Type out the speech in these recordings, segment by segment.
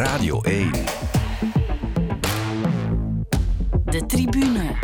Radio 1. De tribune.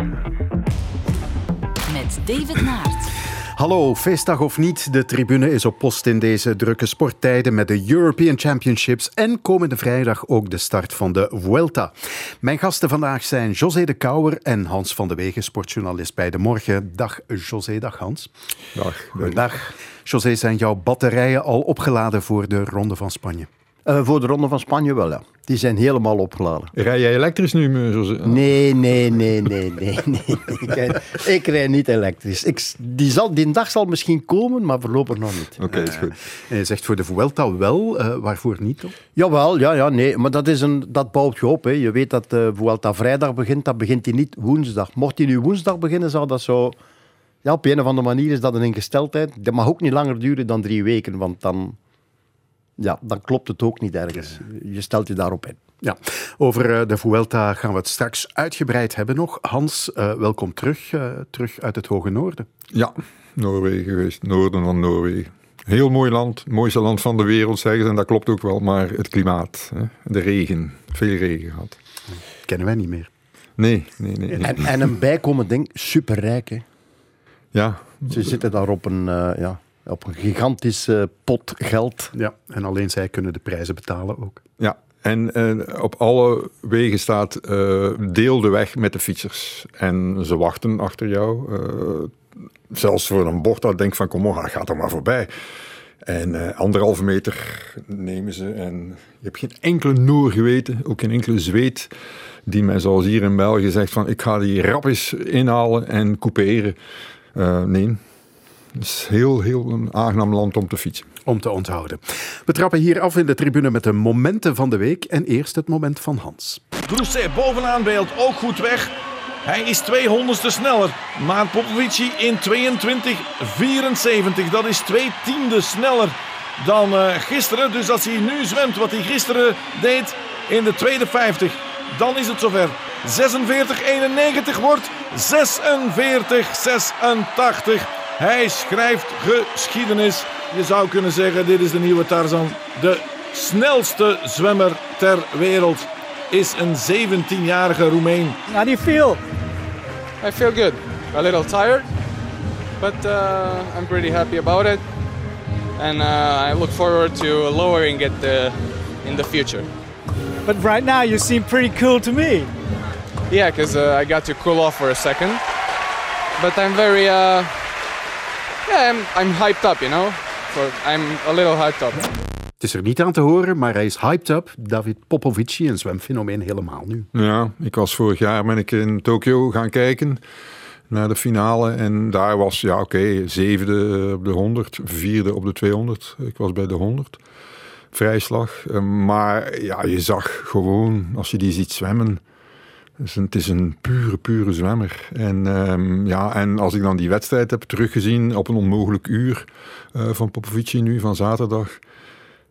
Met David Naert. Hallo, feestdag of niet, de tribune is op post in deze drukke sporttijden met de European Championships en komende vrijdag ook de start van de Vuelta. Mijn gasten vandaag zijn José de Kouwer en Hans van de Wegen, sportjournalist bij De Morgen. Dag José, dag Hans. Dag. Dag. José, zijn jouw batterijen al opgeladen voor de Ronde van Spanje? Uh, voor de Ronde van Spanje wel, ja. Die zijn helemaal opgeladen. Rij jij elektrisch nu? José? Nee, nee, nee, nee, nee. nee. ik, rij, ik rij niet elektrisch. Ik, die, zal, die dag zal misschien komen, maar voorlopig nog niet. Oké, is goed. En je zegt voor de Vuelta wel, uh, waarvoor niet toch? Jawel, ja, ja, nee. Maar dat, is een, dat bouwt je op. Hè. Je weet dat de Vuelta vrijdag begint, dat begint hij niet woensdag. Mocht hij nu woensdag beginnen, zou dat zo... Ja, op een of andere manier is dat een ingesteldheid. Dat mag ook niet langer duren dan drie weken, want dan ja, dan klopt het ook niet ergens. Je stelt je daarop in. Ja, over de Vuelta gaan we het straks uitgebreid hebben nog. Hans, uh, welkom terug, uh, terug uit het hoge noorden. Ja, Noorwegen geweest, noorden van Noorwegen. Heel mooi land, het mooiste land van de wereld zeggen ze, en dat klopt ook wel, maar het klimaat, hè? de regen, veel regen gehad. Kennen wij niet meer. Nee, nee, nee. nee. En, en, een bijkomend ding, superrijk hè? Ja. Ze zitten daar op een, uh, ja, op een gigantische pot geld. Ja, en alleen zij kunnen de prijzen betalen ook. Ja, en uh, op alle wegen staat uh, deel de weg met de fietsers. En ze wachten achter jou. Uh, zelfs voor een bord dat denkt van kom op, ga er maar voorbij. En anderhalve meter nemen ze. En je hebt geen enkele Noor geweten, ook geen enkele zweet, die mij zoals hier in België zegt van ik ga die rapjes inhalen en couperen. nee, is heel, heel een aangenaam land om te fietsen. Om te onthouden. We trappen hier af in de tribune met de momenten van de week. En eerst het moment van Hans. Groesset bovenaan beeld ook goed weg. Hij is 200ste sneller. Maar Popovici in 22,74. Dat is twee tienden sneller dan uh, gisteren. Dus als hij nu zwemt wat hij gisteren deed in de tweede 50, dan is het zover. 46,91 wordt 46,86. Hij schrijft geschiedenis. Je zou kunnen zeggen, dit is de nieuwe Tarzan. De snelste zwemmer ter wereld is een 17-jarige Roemeen. How do you feel? I feel good. A little tired, but uh, I'm pretty happy about it. And uh, I look forward to lowering it uh, in the future. But right now you seem pretty cool to me. Yeah, because uh, I got to cool off for a second. But I'm very uh, yeah, I'm, I'm hyped up, you know. For, I'm a little hyped up. Het is er niet aan te horen, maar hij is hyped up. David Popovici, een zwemfenomeen helemaal nu. Ja, ik was vorig jaar ben ik in Tokio gaan kijken naar de finale. En daar was, ja oké, okay, zevende op de 100, vierde op de 200. Ik was bij de 100. Vrijslag. Maar ja, je zag gewoon, als je die ziet zwemmen... Het is een pure, pure zwemmer. En, um, ja, en als ik dan die wedstrijd heb teruggezien op een onmogelijk uur uh, van Popovici nu, van zaterdag,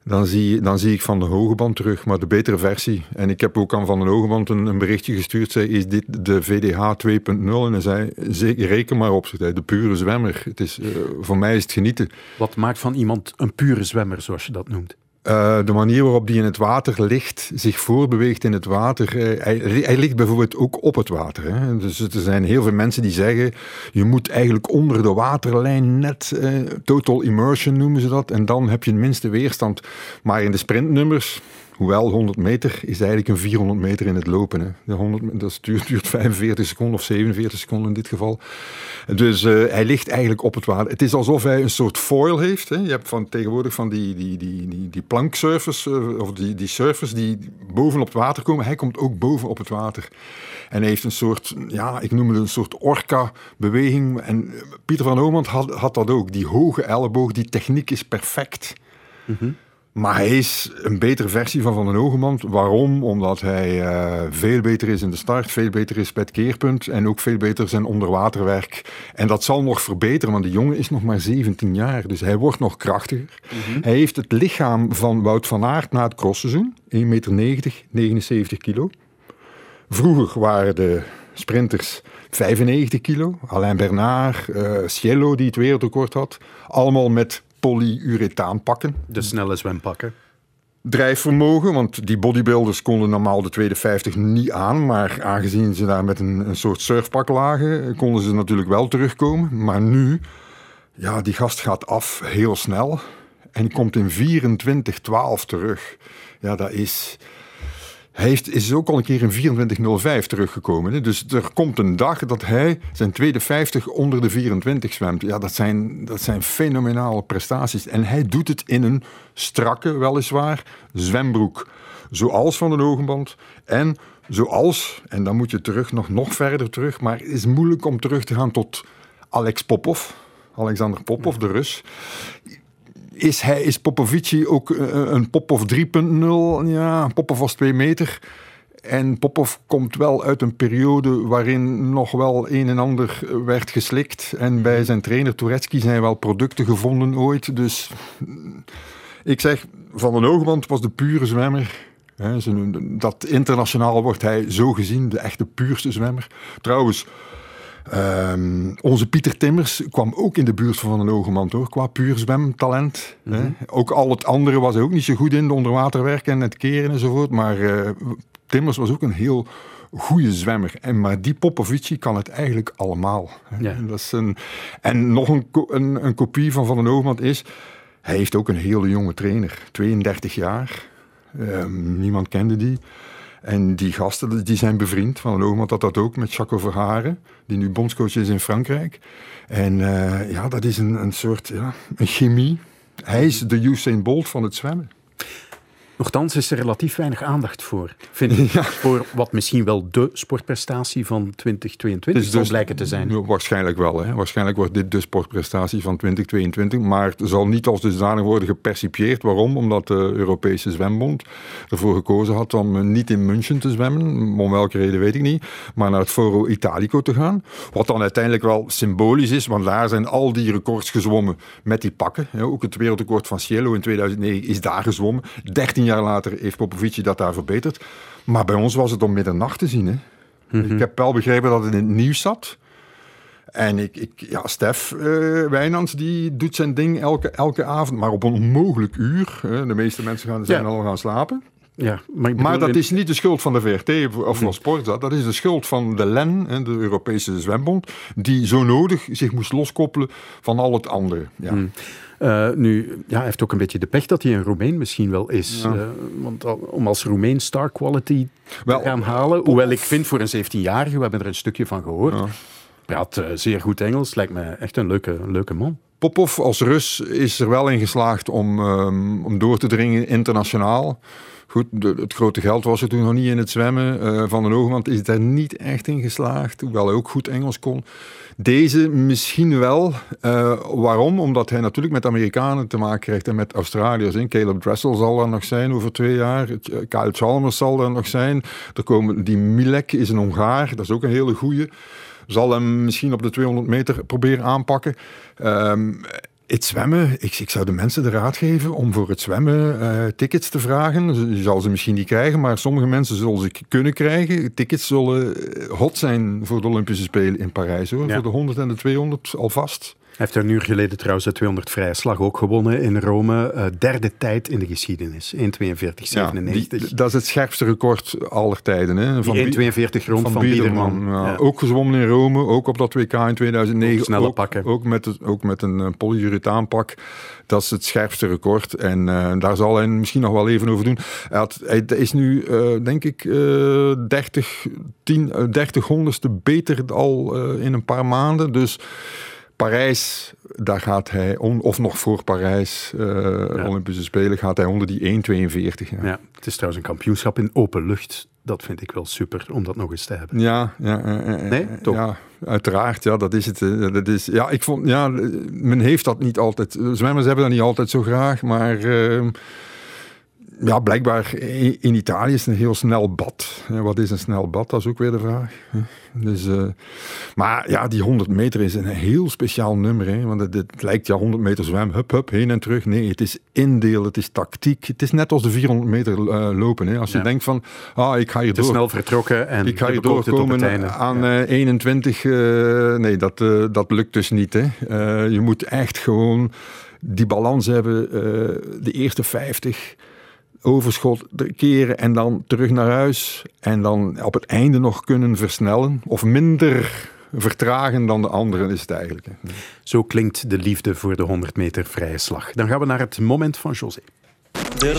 dan zie, dan zie ik Van de Hogeband terug, maar de betere versie. En ik heb ook aan Van de Hogeband een, een berichtje gestuurd. Zei, is dit de VDH 2.0? En hij zei, reken maar op. Zei, de pure zwemmer. Het is, uh, voor mij is het genieten. Wat maakt van iemand een pure zwemmer, zoals je dat noemt? Uh, de manier waarop die in het water ligt, zich voorbeweegt in het water. Uh, hij, ligt bijvoorbeeld ook op het water. Hè. Dus er zijn heel veel mensen die zeggen, je moet eigenlijk onder de waterlijn net, uh, total immersion noemen ze dat, en dan heb je de minste weerstand. Maar in de sprintnummers, hoewel 100 meter, is eigenlijk een 400 meter in het lopen. Hè. De 100, dat duurt, duurt 45 seconden of 47 seconden in dit geval. Dus uh, hij ligt eigenlijk op het water. Het is alsof hij een soort foil heeft. Hè. Je hebt van, tegenwoordig van die, die, die, die, die planksurfers, uh, of die, die surfers die boven op het water komen. Hij komt ook boven op het water. En hij heeft een soort, ja, ik noem het een soort orka-beweging. En Pieter van Oomand had, had dat ook. Die hoge elleboog, die techniek is perfect. Mm. Maar hij is een betere versie van Van den Hogeband. Waarom? Omdat hij uh, veel beter is in de start, veel beter is bij het keerpunt en ook veel beter zijn onderwaterwerk. En dat zal nog verbeteren, want de jongen is nog maar 17 jaar, dus hij wordt nog krachtiger. Mm -hmm. Hij heeft het lichaam van Wout van Aert na het crossseizoen, 1,90 meter, 79 kilo. Vroeger waren de sprinters 95 kilo. Alain Bernard, uh, Cielo die het wereldrecord had. Allemaal met polyurethaan pakken. De snelle zwempakken. drijfvermogen, want die bodybuilders konden normaal de tweede 50 niet aan, maar aangezien ze daar met een, een soort surfpak lagen, konden ze natuurlijk wel terugkomen. Maar nu, ja, die gast gaat af heel snel en komt in 24-12 terug. Ja, dat is... Hij heeft, is ook al een keer in 24.05 teruggekomen. Hè? Dus er komt een dag dat hij zijn tweede 50 onder de 24 zwemt. Ja, dat zijn, dat zijn fenomenale prestaties. En hij doet het in een strakke, weliswaar, zwembroek. Zoals Van den Hogenband. En zoals, en dan moet je terug, nog, nog verder terug, maar het is moeilijk om terug te gaan tot Alex Popov. Alexander Popov, de Rus is, hij, is Popovici ook eh, een Popov 3.0? Ja, Popov was twee meter. En Popov komt wel uit een periode waarin nog wel een en ander werd geslikt. En bij zijn trainer Turetsky zijn wel producten gevonden ooit. Dus ik zeg, Van den Hogeband was de pure zwemmer. dat internationaal wordt hij zo gezien, de echte puurste zwemmer. Trouwens, Um, onze Pieter Timmers kwam ook in de buurt van Van den Hogeband hoor, qua puur zwemtalent. Mm -hmm. Ook al het andere was hij ook niet zo goed in, de onderwaterwerken en het keren enzovoort. Maar uh, Timmers was ook een heel goede zwemmer. En, maar die Popovici kan het eigenlijk allemaal. Ja. Dat is een, en nog een, een, een kopie van Van den Hogeband is, hij heeft ook een hele jonge trainer, 32 jaar. Um, niemand kende die. En die gasten die zijn bevriend. Van Oogman dat dat ook met Jaco Verharen, die nu bondscoach is in Frankrijk. En uh, ja, dat is een, een soort ja, een chemie. Hij is de Usain Bolt van het zwemmen. Nochtans is er relatief weinig aandacht voor, vind ik. Ja. Voor wat misschien wel de sportprestatie van 2022 dus, zal dus, blijken te zijn. Waarschijnlijk wel. Hè. Waarschijnlijk wordt dit de sportprestatie van 2022. Maar het zal niet als dusdanig worden gepercipieerd. Waarom? Omdat de Europese Zwembond ervoor gekozen had om niet in München te zwemmen. Om welke reden weet ik niet. Maar naar het Foro Italico te gaan. Wat dan uiteindelijk wel symbolisch is. Want daar zijn al die records gezwommen met die pakken. Ook het wereldrecord van Cielo in 2009 is daar gezwommen. 13 jaar later heeft Popovici dat daar verbeterd. Maar bij ons was het om middernacht te zien. Hè. Mhm. Ik heb wel begrepen dat het in het nieuws zat. En ik, ik ja, Stef uh, Wijnands die doet zijn ding elke, elke avond, maar op een onmogelijk uur. De meeste mensen gaan, zijn al gaan slapen. Ja, maar, maar dat is niet de schuld van de VRT of van Sport. Dat is de schuld van de LEN, de Europese Zwembond, die zo nodig zich moest loskoppelen van al het andere. Ja. Hmm. Uh, nu, ja, hij heeft ook een beetje de pech dat hij een Roemeen misschien wel is. Ja. Uh, want al, om als Roemeen star quality wel, te gaan halen, hoewel ik vind voor een 17-jarige, we hebben er een stukje van gehoord, ja. praat uh, zeer goed Engels, lijkt me echt een leuke, leuke man. Popov als Rus is er wel in geslaagd om, um, om door te dringen internationaal. Goed, het grote geld was er toen nog niet in het zwemmen. Uh, van den Hoogland is daar niet echt in geslaagd, hoewel hij ook goed Engels kon. Deze misschien wel. Uh, waarom? Omdat hij natuurlijk met Amerikanen te maken krijgt en met Australiërs. In. Caleb Dressel zal er nog zijn over twee jaar. Eh, Kyle Chalmers zal er nog zijn. Er komen, die Milek is een Hongaar, dat is ook een hele goeie. Zal hem misschien op de 200 meter proberen aanpakken. Um, het zwemmen, ik, ik, zou de mensen de raad geven om voor het zwemmen uh, tickets te vragen. Je zal ze misschien niet krijgen, maar sommige mensen zullen ze kunnen krijgen. Tickets zullen eh, hot zijn voor de Olympische Spelen in Parijs hoor. Ja. Voor de 100 en de 200 alvast. Hij heeft er een uur geleden trouwens de 200 vrije slag ook gewonnen in Rome. Uh, derde tijd in de geschiedenis. 1.42.97. Ja, dat is het scherpste record aller tijden. Hè? Van 1.42 rond van, van Biederman. Ja. Ja. Ook gezwommen in Rome, ook op dat WK in 2009. Ook snelle pakken. Ook met, het, ook met een uh, polyurethaanpak. Dat is het scherpste record. En uh, daar zal hij misschien nog wel even over doen. Hij, had, hij is nu, denk ik, 30, 10, 30 honderdste beter al in een paar maanden. Dus... Parijs, daar gaat hij, of nog voor Parijs, uh, ja. Olympische Spelen, gaat hij onder die 1,42. Ja. ja. het is trouwens een kampioenschap in open lucht. Dat vind ik wel super om dat nog eens te hebben. Ja, ja, uh, nee, toch? Ja, uiteraard. Ja, dat is het. Dat is, ja, ik vond, ja, men heeft dat niet altijd. Zwemmers hebben dat niet altijd zo graag, maar. Uh, ja, blijkbaar in Italië is het een heel snel bad. Wat is een snel bad? Dat is ook weer de vraag. Dus, uh, maar ja, die 100 meter is een heel speciaal nummer. Hè? Want het, het, lijkt ja 100 meter zwem, hup, hup, heen en terug. Nee, het is indeel, het is tactiek. Het is net als de 400 meter uh, lopen. Hè? Als je ja. denkt van, ah, ik ga hier Te door. snel vertrokken en ik ga hier doorkomen aan ja. uh, 21. nee, dat, dat lukt dus niet. Hè? je moet echt gewoon die balans hebben. de eerste 50 overschot keren en dan terug naar huis. En dan op het einde nog kunnen versnellen. Of minder vertragen dan de anderen is het eigenlijk. Zo klinkt de liefde voor de 100 meter vrije slag. Dan gaan we naar het moment van José. De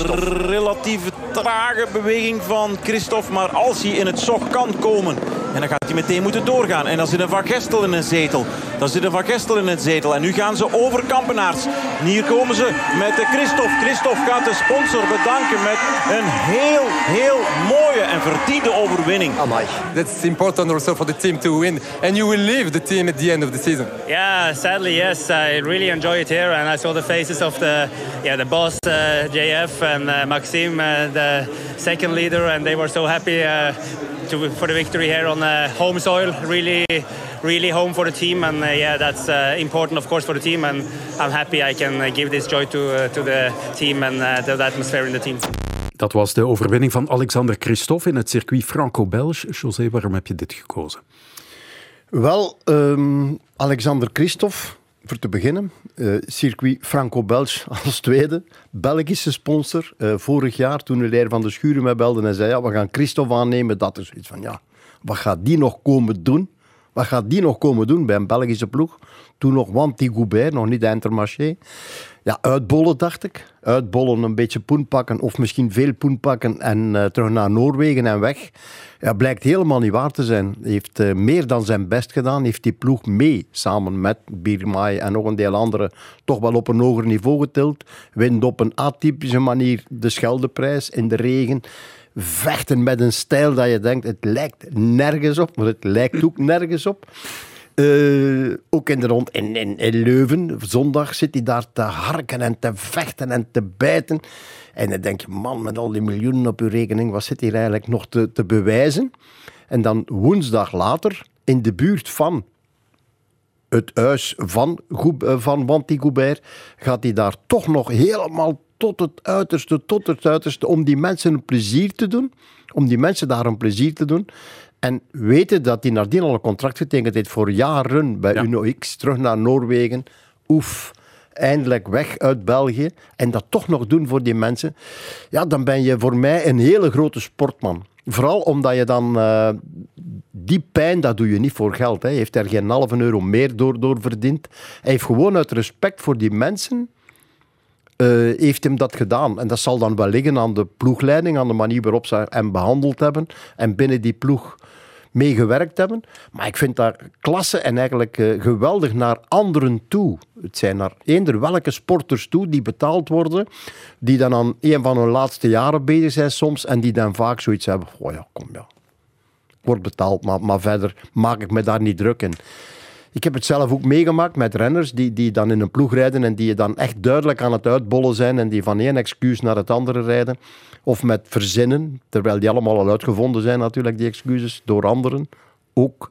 relatief trage beweging van Christophe. Maar als hij in het zog kan komen, en dan gaat hij meteen moeten doorgaan. En dan zit een Van Gestel in een zetel. Dan zit een Van Gestel in een zetel. En nu gaan ze over Kampenaars. En hier komen ze met de Christophe. Christophe gaat de sponsor bedanken met een heel, heel mooie en verdiende overwinning. Amai. That's important also for the team to win. And you will leave the team at the end of the season. Yeah, sadly, yes. I really enjoy it here, and I saw the faces of the yeah the boss uh, JF and uh, Maxime, uh, the second leader, and they were so happy uh, to, for the victory here on uh, home soil. Really, really home for the team, and uh, yeah, that's uh, important, of course, for the team. And I'm happy I can uh, give this joy to uh, to the team and uh, the atmosphere in the team. Dat was de overwinning van Alexander Christophe in het circuit Franco-Belge. José, waarom heb je dit gekozen? Wel, ehm, Alexander Christophe, voor te beginnen. eh, circuit Franco-Belge als tweede. Belgische sponsor. Eh, vorig jaar, toen de leider van de Schuren mij belde en zei: ja, We gaan Christophe aannemen. Dat is iets van: ja, wat gaat die nog komen doen? Wat gaat die nog komen doen bij een Belgische ploeg? Toen nog Wanty Goubert, nog niet Intermarché. Ja, uitbollen dacht ik. Uitbollen, een beetje poen pakken of misschien veel poen pakken en eh, terug naar Noorwegen en weg. Ja, blijkt helemaal niet waar te zijn. Hij heeft eh, meer dan zijn best gedaan. Heeft die ploeg mee, samen met Birmai en nog een deel anderen, toch wel op een hoger niveau getild. Wint op een atypische manier de Scheldeprijs in de regen. Vechten met een stijl dat je denkt, het lijkt nergens op, maar het lijkt ook nergens op. Eh, ook in de rond in, in, Leuven. Zondag zit hij daar te harken en te vechten en te bijten. En dan denk je, man, met al die miljoenen op uw rekening, wat zit hier eigenlijk nog te, te bewijzen? En dan woensdag later, in de buurt van het huis van, eh, van Wanty Goubert, gaat hij daar toch nog helemaal tot het uiterste, tot het uiterste, om die mensen een plezier te doen. Om die mensen daar een plezier te doen. En weten dat hij nadien al een contract getekend heeft voor jaren bij Ja. Uno X, terug naar Noorwegen. Oef, eindelijk weg uit België. En dat toch nog doen voor die mensen. Ja, dan ben je voor mij een hele grote sportman. Vooral omdat je dan eh, die pijn, dat doe je niet voor geld. Hè. Hij heeft er geen halve euro meer door, door verdiend. Hij heeft gewoon uit respect voor die mensen eh, heeft hem dat gedaan. En dat zal dan wel liggen aan de ploegleiding, aan de manier waarop ze hem behandeld hebben en binnen die ploeg meegewerkt hebben. Maar ik vind dat klasse en eigenlijk eh, geweldig naar anderen toe. Het zijn naar eender welke sporters toe die betaald worden, die dan aan een van hun laatste jaren bezig zijn soms en die dan vaak zoiets hebben, oh ja, kom ja, ik word betaald, maar, maar verder maak ik me daar niet druk in. Ik heb het zelf ook meegemaakt met renners die, die dan in een ploeg rijden en die dan echt duidelijk aan het uitbollen zijn en die van één excuus naar het andere rijden. Of met verzinnen, terwijl die allemaal al uitgevonden zijn natuurlijk, die excuses, door anderen. Ook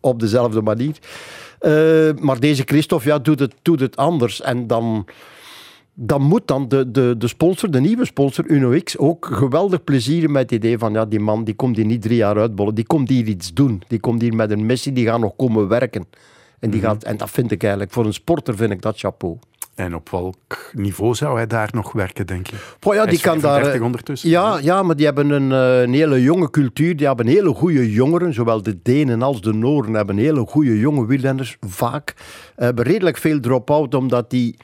op dezelfde manier. Eh, maar deze Christophe ja, doet, het, doet het anders. En dan, dan moet dan de, de, de sponsor, de nieuwe sponsor, Uno X, ook geweldig plezieren met het idee van ja, die man die komt hier niet drie jaar uitbollen, die komt hier iets doen. Die komt hier met een missie, die gaat nog komen werken. En, die gaat, en dat vind ik eigenlijk, voor een sporter vind ik dat chapeau. En op welk niveau zou hij daar nog werken, denk je? Oh ja, die kan daar. 35 eh, ondertussen. Ja, ja, maar die hebben een, eh, een hele jonge cultuur. Die hebben hele goede jongeren. Zowel de Denen als de Noorden hebben hele goede jonge wielrenners. Vaak hebben redelijk veel drop-out, omdat die.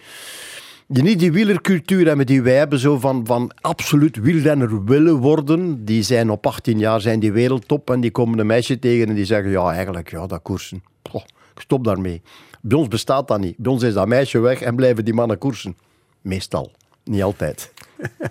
Die niet die wielercultuur hebben die wij hebben, zo van, van absoluut wielrenner willen worden. Die zijn op 18 jaar zijn die wereldtop en die komen een meisje tegen en die zeggen, ja, eigenlijk, ja, dat koersen. Ik stop daarmee. Bij ons bestaat dat niet. Bij ons is dat meisje weg en blijven die mannen koersen. Meestal. Niet altijd.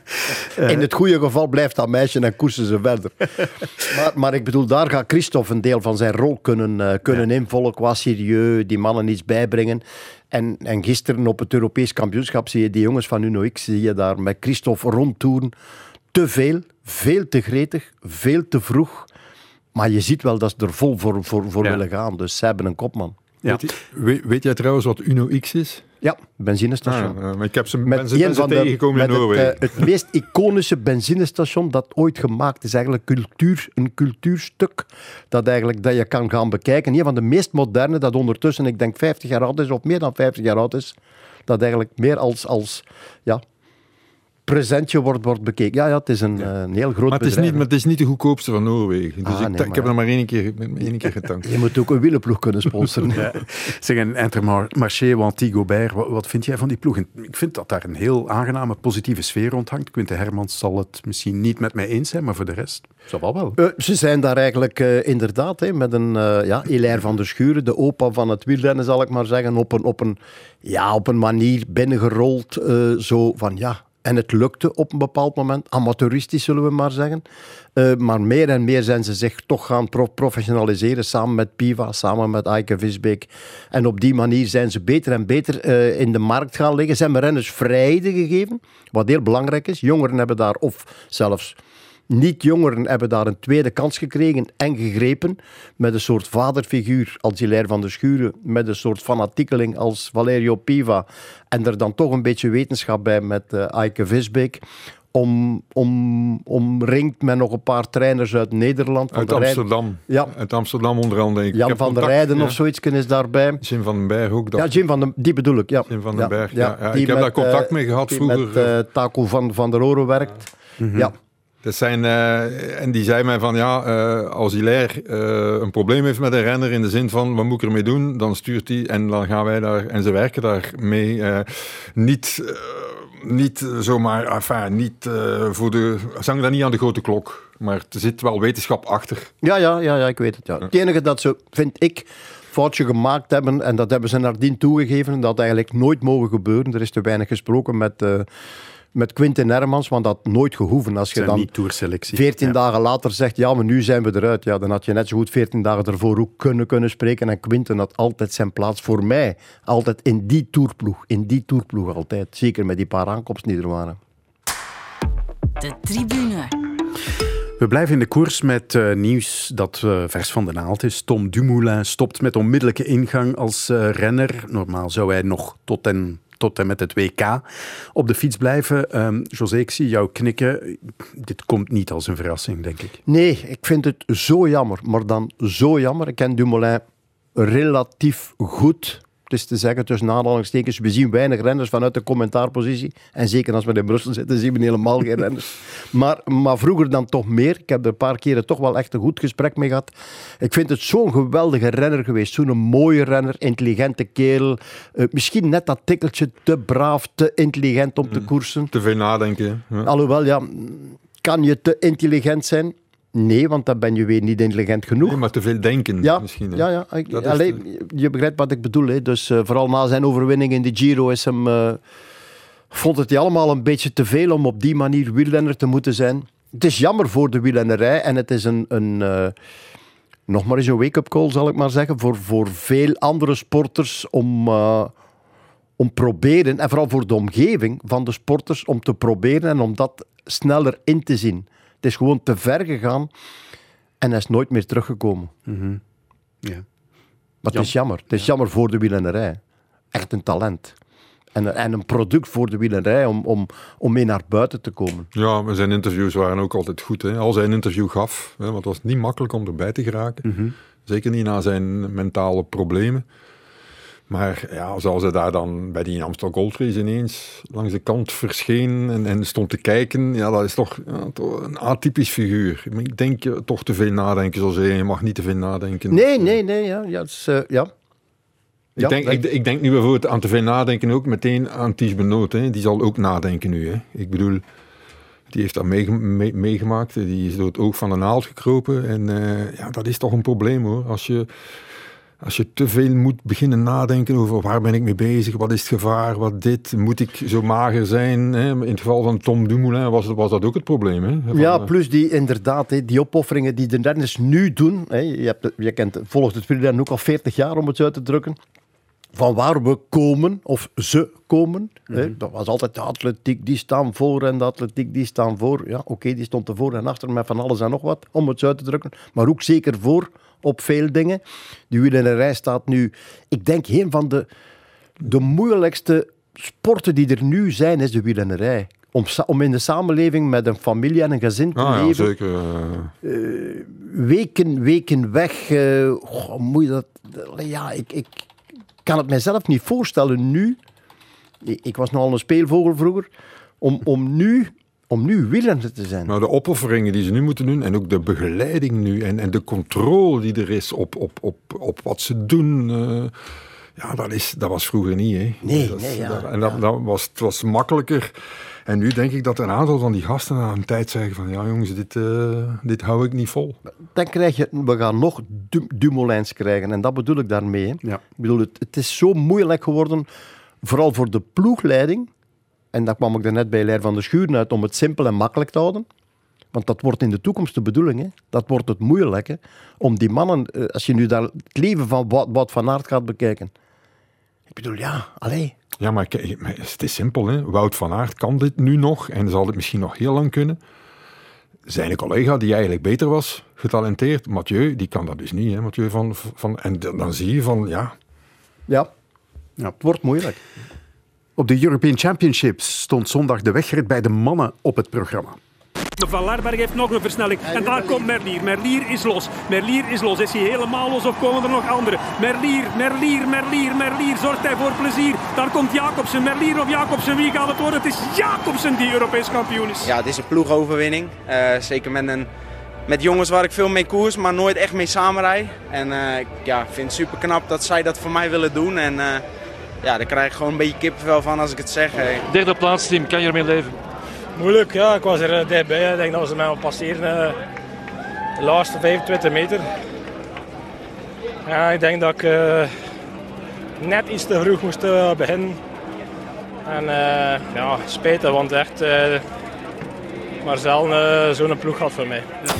In het goede geval blijft dat meisje en koersen ze verder. maar, maar ik bedoel, daar gaat Christophe een deel van zijn rol kunnen, eh, kunnen invullen qua serieus, die mannen iets bijbrengen. En, en gisteren op het Europees kampioenschap zie je die jongens van Uno X, zie je daar met Christophe rondtoeren. Te veel, veel te gretig, veel te vroeg. Maar je ziet wel dat ze er vol voor, voor, voor Ja. willen gaan. Dus ze hebben een kopman. Ja. Weet, jij trouwens wat Uno X is? Ja, benzinestation. Ah, maar ik heb ze, Met een van tegengekomen in het, Noorwegen. eh, het meest iconische benzinestation dat ooit gemaakt is. Eigenlijk cultuur, een cultuurstuk dat, eigenlijk, dat je kan gaan bekijken. Een van de meest moderne, dat ondertussen, ik denk 50 jaar oud is, of meer dan 50 jaar oud is. Dat eigenlijk meer als, als ja, presentje wordt, wordt bekeken. Ja, ja, het is een, eh, een heel groot Maar het, is niet, maar het is niet de goedkoopste van Noorwegen. Dus Ah, ik, nee, ik heb ja. er maar één keer, één keer getankt. Je moet ook een wielenploeg kunnen sponsoren. Ja. Zeg, en Intermarché, Wanty Gobert, wat, wat vind jij van die ploeg? En Ik vind dat daar een heel aangename, positieve sfeer rond hangt. Quinte Hermans zal het misschien niet met mij eens zijn, maar voor de rest zal wel wel. Eh, ze zijn daar eigenlijk eh, inderdaad hè, met een uh, ja, Hilaire van der Schuren, de opa van het wielrennen, zal ik maar zeggen, op een, op een, ja, op een manier binnengerold. eh, zo van ja. En het lukte op een bepaald moment, amateuristisch zullen we maar zeggen. Uh, maar meer en meer zijn ze zich toch gaan pro professionaliseren, samen met Piva, samen met Eike Visbeek. En op die manier zijn ze beter en beter uh, in de markt gaan liggen. Ze hebben renners vrijheden gegeven, wat heel belangrijk is. Jongeren hebben daar, of zelfs niet-jongeren hebben daar een tweede kans gekregen en gegrepen met een soort vaderfiguur als Hilaire van der Schuren, met een soort fanatiekeling als Valerio Piva en er dan toch een beetje wetenschap bij met uh, Eike Visbeek. Om, om, omringd met nog een paar trainers uit Nederland. Uit Amsterdam. Ja. Uit Amsterdam onder andere. Ik Jan van der Rijden ja. of zoiets is daarbij. Jim van den Berg ook. Ja, Jim van den, die bedoel ik. Ja. Jim van den Berg, ja. ja, ik heb met, daar contact mee gehad die vroeger. met uh, Taco van, van der Oren werkt. Mm -hmm. Ja. Dat zijn, uh, en die zei mij van ja, uh, als Hilaire uh, een probleem heeft met een renner in de zin van wat moet ik ermee doen, dan stuurt hij en dan gaan wij daar en ze werken daarmee. niet, niet zomaar, enfin, niet voor de, ze hangen daar niet aan de grote klok, maar er zit wel wetenschap achter. Ja, ja, ja, ja ik weet het. Ja. Het enige dat ze, vind ik, foutje gemaakt hebben, en dat hebben ze nadien toegegeven, dat eigenlijk nooit mogen gebeuren. Er is te weinig gesproken met met Quinten Hermans, want dat had nooit gehoeven. Als je dan niet tourselectie. 14 ja. dagen later zegt, ja, maar nu zijn we eruit. Ja, dan had je net zo goed 14 dagen ervoor ook kunnen, kunnen spreken. En Quinten had altijd zijn plaats voor mij. Altijd in die tourploeg. In die tourploeg altijd. Zeker met die paar aankomsten die er waren. De tribune. We blijven in de koers met uh, nieuws dat uh, vers van de naald is. Tom Dumoulin stopt met onmiddellijke ingang als uh, renner. Normaal zou hij nog tot en tot en met het WK op de fiets blijven. Um, José, ik zie jou knikken. Dit komt niet als een verrassing, denk ik. Nee, ik vind het zo jammer. Maar dan zo jammer. Ik ken Dumoulin relatief goed. Het is te zeggen, tussen aanhalingstekens, we zien weinig renners vanuit de commentaarpositie. En zeker als we in Brussel zitten, zien we helemaal geen renners. Maar, maar vroeger dan toch meer. Ik heb er een paar keren toch wel echt een goed gesprek mee gehad. Ik vind het zo'n geweldige renner geweest. Zo'n mooie renner, intelligente kerel. Uh, misschien net dat tikkeltje te braaf, te intelligent om te koersen. Te veel nadenken. Alhoewel, ja, kan je te intelligent zijn? Nee, want dan ben je weer niet intelligent genoeg. Nee, maar te veel denken ja, misschien. Hè? Ja, ja. Ik, allee, de... Je begrijpt wat ik bedoel. Hè. Dus uh, vooral na zijn overwinning in de Giro is hem... Uh, vond het hij allemaal een beetje te veel om op die manier wielrenner te moeten zijn. Het is jammer voor de wielrennerij en het is een... een uh, nog maar eens een wake-up call, zal ik maar zeggen, voor, voor veel andere sporters om, om proberen, en vooral voor de omgeving van de sporters, om te proberen en om dat sneller in te zien. Het is gewoon te ver gegaan en hij is nooit meer teruggekomen. Mm -hmm. ja. Maar het is jammer. Het is ja. jammer voor de wielrennerij. Echt een talent. En, en een product voor de wielrennerij om, om, om mee naar buiten te komen. Ja, maar zijn interviews waren ook altijd goed. Hè? Als hij een interview gaf, hè, want het was niet makkelijk om erbij te geraken. Mhm. Mm -hmm. Zeker niet na zijn mentale problemen. Maar ja, zoals hij daar dan bij die Amstel Gold Race ineens langs de kant verscheen en, en stond te kijken, ja, dat is toch, ja, toch een atypisch figuur. Ik denk toch te veel nadenken, zoals je mag niet te veel nadenken. Nee, nee, nee, ja. ja, dus, uh, ja. Ik, ja, denk, ik, ik, denk nu bijvoorbeeld aan te veel nadenken ook meteen aan Ties Benoot. Hè. Die zal ook nadenken nu. Hè. Ik bedoel, die heeft dat meegemaakt. Mee, mee die is door het oog van de naald gekropen. En uh, ja, dat is toch een probleem hoor. Als je als je te veel moet beginnen nadenken over waar ben ik mee bezig, wat is het gevaar, wat dit, moet ik zo mager zijn? Hè? In het geval van Tom Dumoulin was, was dat ook het probleem. Hè? Van, ja, plus die inderdaad, hè, die opofferingen die de renners nu doen. Hè, je, hebt, je kent, volgt het wielrennen ook al 40 jaar, om het zo uit te drukken. Van waar we komen, of ze komen. Mm -hmm. hè, dat was altijd de atletiek, die staan voor en de atletiek, die staan voor. Ja, oké, okay, die stond ervoor en achter met van alles en nog wat, om het zo uit te drukken. Maar ook zeker voor op veel dingen. De wielrennerij staat nu, ik denk, een van de, de moeilijkste sporten die er nu zijn, is de wielrennerij. Om, om in de samenleving met een familie en een gezin te ah, leven. Ja, zeker. Uh, weken, weken weg. Uh, goh, moet je dat... Ja, ik, ik kan het mijzelf niet voorstellen nu. Ik was nogal een speelvogel vroeger. om, om, nu, om nu wielrenner te zijn. Maar de opofferingen die ze nu moeten doen en ook de begeleiding nu en, en de controle die er is op, op, op, op wat ze doen. eh, ja, dat, is, dat was vroeger niet. Hè. Nee, dat, nee, ja, dat- en dat, dat was, het was makkelijker. En nu denk ik dat een aantal van die gasten na een tijd zeggen van ja jongens, dit, eh, dit hou ik niet vol. Dan krijg je, we gaan nog du Dumoulins krijgen. En dat bedoel ik daarmee. Ja. Ik bedoel, het, het is zo moeilijk geworden, vooral voor de ploegleiding. En daar kwam ik er net bij Leer van de Schuren uit, om het simpel en makkelijk te houden. Want dat wordt in de toekomst de bedoeling. Hè. Dat wordt het moeilijke. Om die mannen, eh, als je nu daar het leven van Wout van Aert gaat bekijken. Ik bedoel, ja, allee. Ja, maar, het is simpel. Hè. Wout van Aert kan dit nu nog en zal het misschien nog heel lang kunnen. Zijn collega, die eigenlijk beter was, getalenteerd, Mathieu, die kan dat dus niet. Hè. Mathieu van, van, en dan zie je van, ja, Ja, Ja. het wordt moeilijk. Op de European Championships stond zondag de wegrit bij de mannen op het programma. Van Larberg heeft nog een versnelling. En daar komt Merlier. Merlier is los. Merlier is los. Is hij helemaal los of komen er nog anderen? Merlier, Merlier, Merlier, Merlier. Zorgt hij voor plezier? Daar komt Jacobsen. Merlier of Jacobsen. Wie gaat het worden? Het is Jacobsen die Europees kampioen is. Ja, het is een ploegoverwinning. Eh, zeker met, een, met jongens waar ik veel mee koers, maar nooit echt mee samenrij. En eh, ik ja, vind het super knap dat zij dat voor mij willen doen. En eh, ja, daar krijg ik gewoon een beetje kippenvel van als ik het zeg. Hey. Derde plaats, team, kan je ermee leven? Moeilijk, ja. Ik was er eh, dichtbij. Ik denk dat ze mij al passeren eh, de laatste 25 meter. Ja, ik denk dat ik eh, net iets te vroeg moest beginnen. En eh, ja, spijtig, want echt eh eh, zo'n ploeg had voor mij. Ja,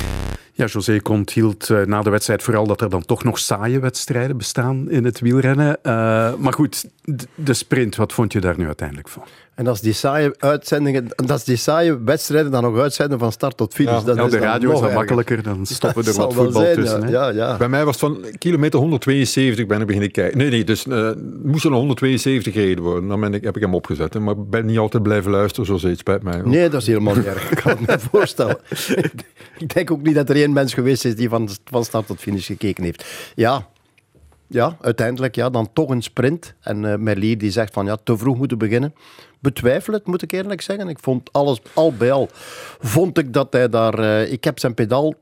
José Kont hield eh, na de wedstrijd vooral dat er dan toch nog saaie wedstrijden bestaan in het wielrennen. Eh, maar goed, de sprint, wat vond je daar nu uiteindelijk van? En dat is die saaie uitzendingen, dat is die saaie wedstrijden dan nog uitzenden van start tot finish. Ja, dat ja, is de dan radio nog is wel erger. makkelijker, dan stoppen er wat voetbal zijn, tussen, Ja, ja, ja. Bij mij was het van kilometer 172 ben ik beginnen kijken. Nee, nee, dus eh, moest er nog 172 gereden worden. Dan ben ik, heb ik hem opgezet. hè. Maar ik ben niet altijd blijven luisteren, zoals het spijt mij. Nee, dat is helemaal niet erg. Ik kan het me voorstellen. ik denk ook niet dat er één mens geweest is die van, van start tot finish gekeken heeft. Ja, ja uiteindelijk ja, dan toch een sprint. En eh Merlier die zegt van ja, te vroeg moeten beginnen. Betwijfel het, moet ik eerlijk zeggen. Ik vond alles, al bij al, vond ik dat hij daar... eh, ik heb zijn pedaal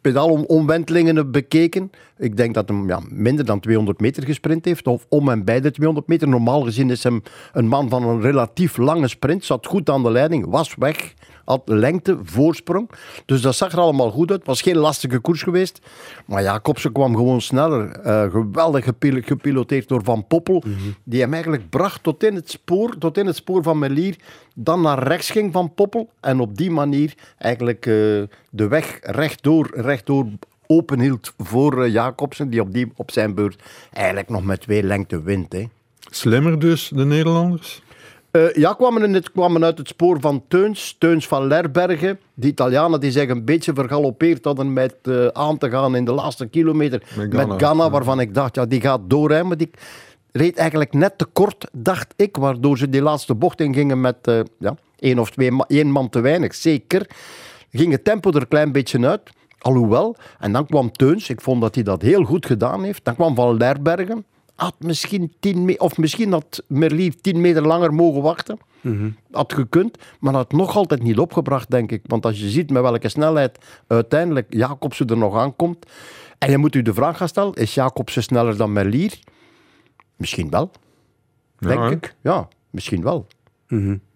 pedaalomwentelingen bekeken. Ik denk dat hij ja, minder dan 200 meter gesprint heeft, of om en bij de 200 meter. Normaal gezien is hem een man van een relatief lange sprint, zat goed aan de leiding, was weg, had lengte, voorsprong. Dus dat zag er allemaal goed uit. Het was geen lastige koers geweest. Maar Jacobsen kwam gewoon sneller. Eh, geweldig gepil- gepiloteerd door Van Poppel, die hem eigenlijk bracht tot in het spoor, tot in het spoor van Merlier. Dan naar rechts ging Van Poppel en op die manier eigenlijk eh, de weg rechtdoor, rechtdoor openhield voor eh, Jacobsen, die op, die op zijn beurt eigenlijk nog met twee lengte wint. Hè. Slimmer dus, de Nederlanders? Eh, ja, kwamen, in het, kwamen uit het spoor van Teuns, Teuns van Lerbergen. De Italianen die zich een beetje vergalopeerd hadden met eh, aan te gaan in de laatste kilometer Met met Ganna. Waarvan ik dacht, ja, die gaat doorrijden. Maar die reed eigenlijk net te kort, dacht ik, waardoor ze die laatste bocht ingingen met eh, ja, één of twee één man te weinig, zeker. Ging het tempo er een klein beetje uit. Alhoewel, en dan kwam Teuns, ik vond dat hij dat heel goed gedaan heeft. Dan kwam Van Lerbergen, had misschien tien me- of misschien had Merlier tien meter langer mogen wachten. Had gekund, maar had nog altijd niet opgebracht, denk ik. Want als je ziet met welke snelheid uiteindelijk Jacobsen er nog aankomt. En je moet u de vraag gaan stellen: is Jacobsen sneller dan Merlier? Misschien wel. Denk ik. Ja, misschien wel.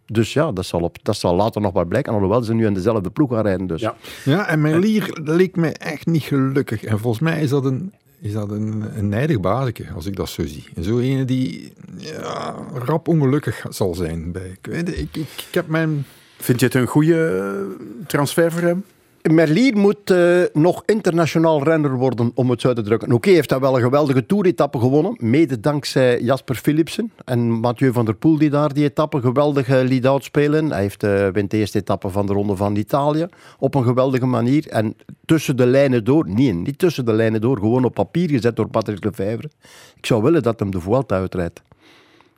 Dus ja, dat zal, op, dat zal later nog wel blijken. Alhoewel ze nu in dezelfde ploeg gaan rijden. Dus. Ja. Ja, en Merlier leek mij echt niet gelukkig. En volgens mij is dat een, is dat een, nijdig bazeke, als ik dat zo zie. En zo ene die ja, rap ongelukkig zal zijn. Bij. Ik, ik, ik heb mijn... Vind je het een goede eh, transfer voor hem? Merlier moet eh, nog internationaal renner worden, om het zo te drukken. Oké, hij heeft daar wel een geweldige toeretappe gewonnen, mede dankzij Jasper Philipsen en Mathieu van der Poel die daar die etappe geweldig eh, liet uitspelen. Hij heeft, eh, wint de eerste etappe van de Ronde van Italië op een geweldige manier. En tussen de lijnen door, nee, niet tussen de lijnen door, gewoon op papier gezet door Patrick Lefevre. Ik zou willen dat hem de Vuelta uitrijdt.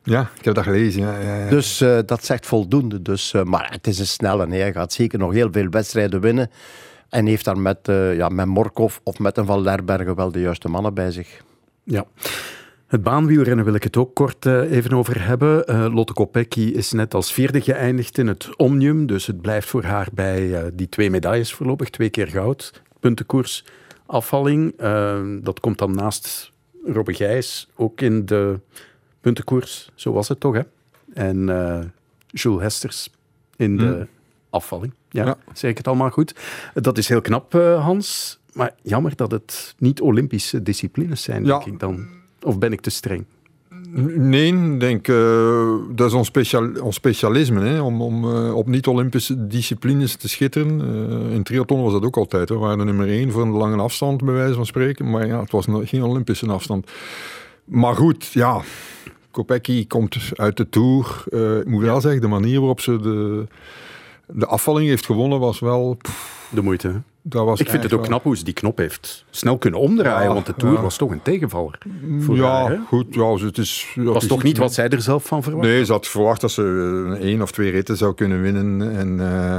Ja, ik heb dat gelezen. Ja, ja, ja. Dus eh, dat zegt voldoende. Dus, eh, maar het is een snelle. Hij gaat zeker nog heel veel wedstrijden winnen. En heeft daar met, eh, ja, met Morkov of met een Van Lerbergen wel de juiste mannen bij zich. Ja. Het baanwielrennen wil ik het ook kort uh, even over hebben. Uh, Lotte Kopecky is net als vierde geëindigd in het Omnium. Dus het blijft voor haar bij uh, die twee medailles voorlopig. Twee keer goud. Puntenkoers, afvalling. dat komt dan naast Robbe Gijs ook in de puntenkoers. Zo was het toch, hè? En Jules Hesters in de hmm. afvalling. Ja, ja, zeg ik het allemaal goed. Dat is heel knap, Hans. Maar jammer dat het niet Olympische disciplines zijn, denk ik dan. Of ben ik te streng? Nee, ik denk uh, dat is ons, ons specialisme, hè, om, om uh, op niet-Olympische disciplines te schitteren. Uh, in triathlon was dat ook altijd. Hè. We waren de nummer één voor een lange afstand, bij wijze van spreken. Maar ja, het was geen Olympische afstand. Maar goed, ja, Kopecky komt uit de Tour. ik moet wel zeggen, de manier waarop ze de, de afvalling heeft gewonnen was wel... de moeite, hè? ik vind het ook knap hoe ze die knop heeft snel kunnen omdraaien, want de Tour was toch een tegenvaller. ja, goed. Ja, het is, was toch niet wat zij er zelf van verwacht? Nee, ze had verwacht dat ze één of twee ritten zou kunnen winnen. En, uh,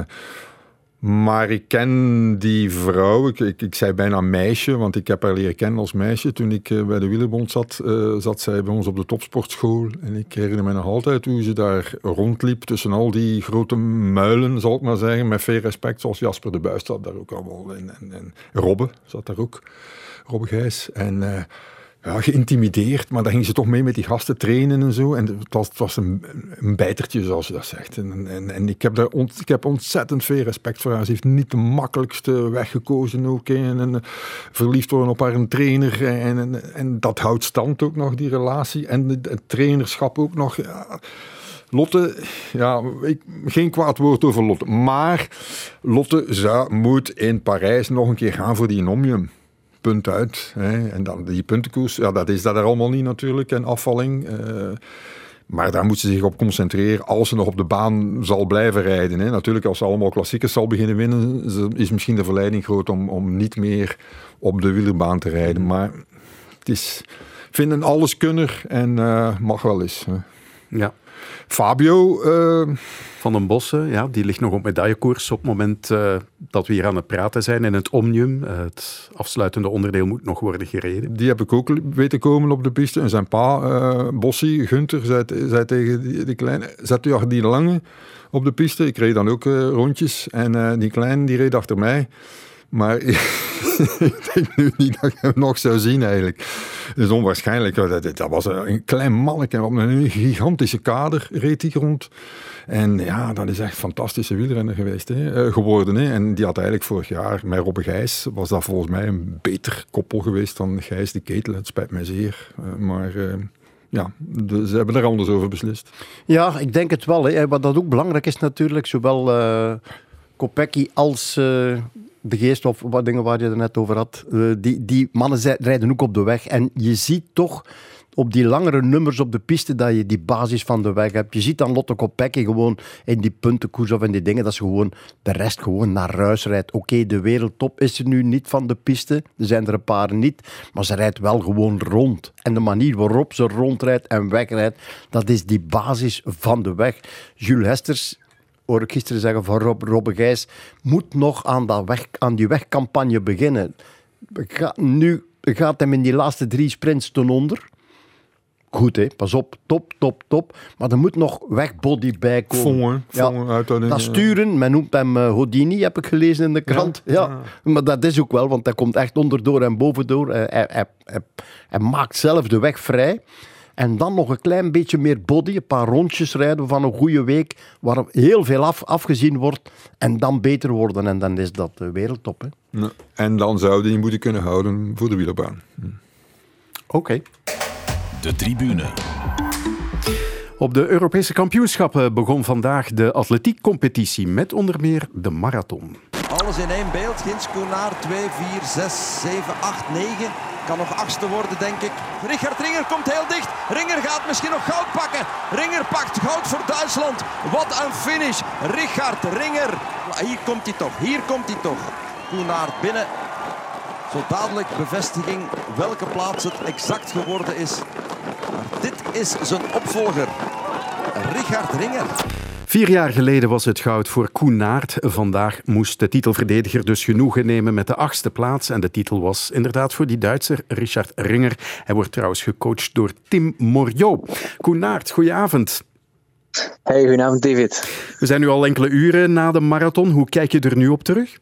maar ik ken die vrouw, ik, ik, zei bijna meisje, want ik heb haar leren kennen als meisje. Toen ik uh, bij de Wielerbond zat, uh, zat zij bij ons op de topsportschool. En ik herinner me nog altijd hoe ze daar rondliep tussen al die grote muilen, zal ik maar zeggen. Met veel respect, zoals Jasper de Buis zat daar ook allemaal. En, en, en Robbe zat daar ook, Robbe Gijs. En... Uh, ja, geïntimideerd, maar dan ging ze toch mee met die gasten trainen en zo. En het was, was een, een bijtertje, zoals ze dat zegt. En, en, en ik, heb daar ont, ik heb ontzettend veel respect voor haar. Ze heeft niet de makkelijkste weg gekozen ook. En, en verliefd worden op haar trainer. En, en, dat houdt stand ook nog, die relatie. En het trainerschap ook nog. Lotte, ja, ik, geen kwaad woord over Lotte. Maar Lotte zou, moet in Parijs nog een keer gaan voor die Omnium punt uit. Hè. En dan die puntenkoers, ja, dat is dat er allemaal niet natuurlijk, en afvalling. Uh, maar daar moet ze zich op concentreren als ze nog op de baan zal blijven rijden. Hè. Natuurlijk, als ze allemaal klassiekers zal beginnen winnen, is misschien de verleiding groot om, om niet meer op de wielerbaan te rijden. Maar het is, ik vind een alleskunner en uh, mag wel eens. Ja. Fabio... Uh, van den Bossen, ja, die ligt nog op medaillekoers op het moment uh, dat we hier aan het praten zijn in het Omnium. Uh, het afsluitende onderdeel moet nog worden gereden. Die heb ik ook weten komen op de piste. En zijn pa, Bossie, Gunther, zei, zei tegen die, die, kleine... Zet u die lange op de piste. Ik reed dan ook rondjes. En die kleine, die reed achter mij. Maar ik denk nu niet dat ik hem nog zou zien eigenlijk. Het is onwaarschijnlijk. Dat, was een klein manneke op een gigantische kader reed hij rond. En ja, dat is echt een fantastische wielrenner geweest, hè, eh, geworden. Hè. En die had eigenlijk vorig jaar met Robbe Gijs, was dat volgens mij een beter koppel geweest dan Gijs de Ketel. Het spijt mij zeer. Uh, maar... Uh, ja, ze hebben er anders over beslist. Ja, ik denk het wel. Hè. Wat dat ook belangrijk is natuurlijk, zowel uh, als de geest, of wat dingen waar je het net over had, uh, die, die mannen rijden ook op de weg. En je ziet toch op die langere nummers op de piste dat je die basis van de weg hebt. Je ziet dan Lotte Kopecky gewoon in die puntenkoers of in die dingen, dat ze gewoon de rest gewoon naar ruis rijdt. Oké, de wereldtop is er nu niet van de piste. Er zijn er een paar niet. Maar ze rijdt wel gewoon rond. En de manier waarop ze rondrijdt en wegrijdt, dat is die basis van de weg. Jules Hesters hoor ik gisteren zeggen van Rob, Robbe Gijs, moet nog aan, dat weg, aan die wegcampagne beginnen. Ga, nu gaat hem in die laatste drie sprints ten onder goed, hè? pas op, top, top, top. Maar er moet nog wegbody bij komen. ja, dat sturen, men noemt hem uh, Houdini, heb ik gelezen in de krant. Ja. Maar dat is ook wel, want hij komt echt onderdoor en bovendoor. Hij, hij, hij, hij, maakt zelf de weg vrij. En dan nog een klein beetje meer body, een paar rondjes rijden van een goede week, waar heel veel af, afgezien wordt. En dan beter worden. En dan is dat de wereldtop. Hè? Ja. En dan zou die moeten kunnen houden voor de wielerbaan. Hm. Oké. De tribune. Op de Europese kampioenschappen begon vandaag de atletiekcompetitie met onder meer de marathon. Alles in één beeld. Gins Koenaar 2, 4, 6, 7, 8, 9. Kan nog achtste worden, denk ik. Richard Ringer komt heel dicht. Ringer gaat misschien nog goud pakken. Ringer pakt goud voor Duitsland. Wat een finish. Richard Ringer. Hier komt hij toch. Hier komt hij toch. Koenaar binnen. Zo dadelijk bevestiging welke plaats het exact geworden is. Maar dit is zijn opvolger, Richard Ringer. Vier jaar geleden was het goud voor Koen Naert. Vandaag moest de titelverdediger dus genoegen nemen met de achtste plaats. En de titel was inderdaad voor die Duitser Richard Ringer. Hij wordt trouwens gecoacht door Tim Moriot. Koen Naert, goedenavond. Hey, goedenavond David. We zijn nu al enkele uren na de marathon. Hoe kijk je er nu op terug?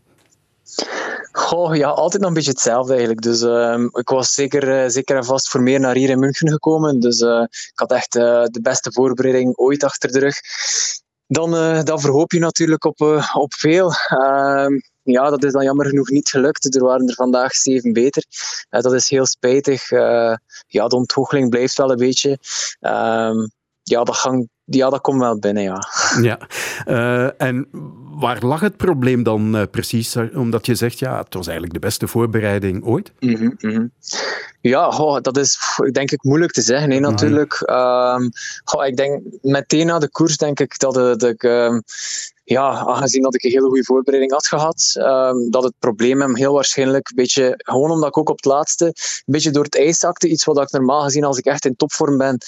Goh, ja, altijd nog een beetje hetzelfde eigenlijk. Dus uh, ik was zeker, uh, zeker en vast voor meer naar hier in München gekomen. Dus uh, ik had echt uh, de beste voorbereiding ooit achter de rug. Dan, dan verhoop je natuurlijk op, op veel. Ehm, ja, dat is dan jammer genoeg niet gelukt. Er waren er vandaag zeven beter. dat is heel spijtig. ja, de ontgoocheling blijft wel een beetje. Ehm, ja, dat, gang, ja, dat komt wel binnen, ja. Ja, uh, en waar lag het probleem dan uh, precies? Omdat je zegt, ja, het was eigenlijk de beste voorbereiding ooit. Mm -hmm, mm -hmm. Ja, oh, dat is denk ik moeilijk te zeggen, nee, natuurlijk. Um, oh, ik denk meteen na de koers denk ik dat, dat ik... Um, ja, aangezien dat ik een hele goede voorbereiding had gehad, um, dat het probleem hem heel waarschijnlijk een beetje, gewoon omdat ik ook op het laatste een beetje door het ijs zakte, iets wat ik normaal gezien als ik echt in topvorm ben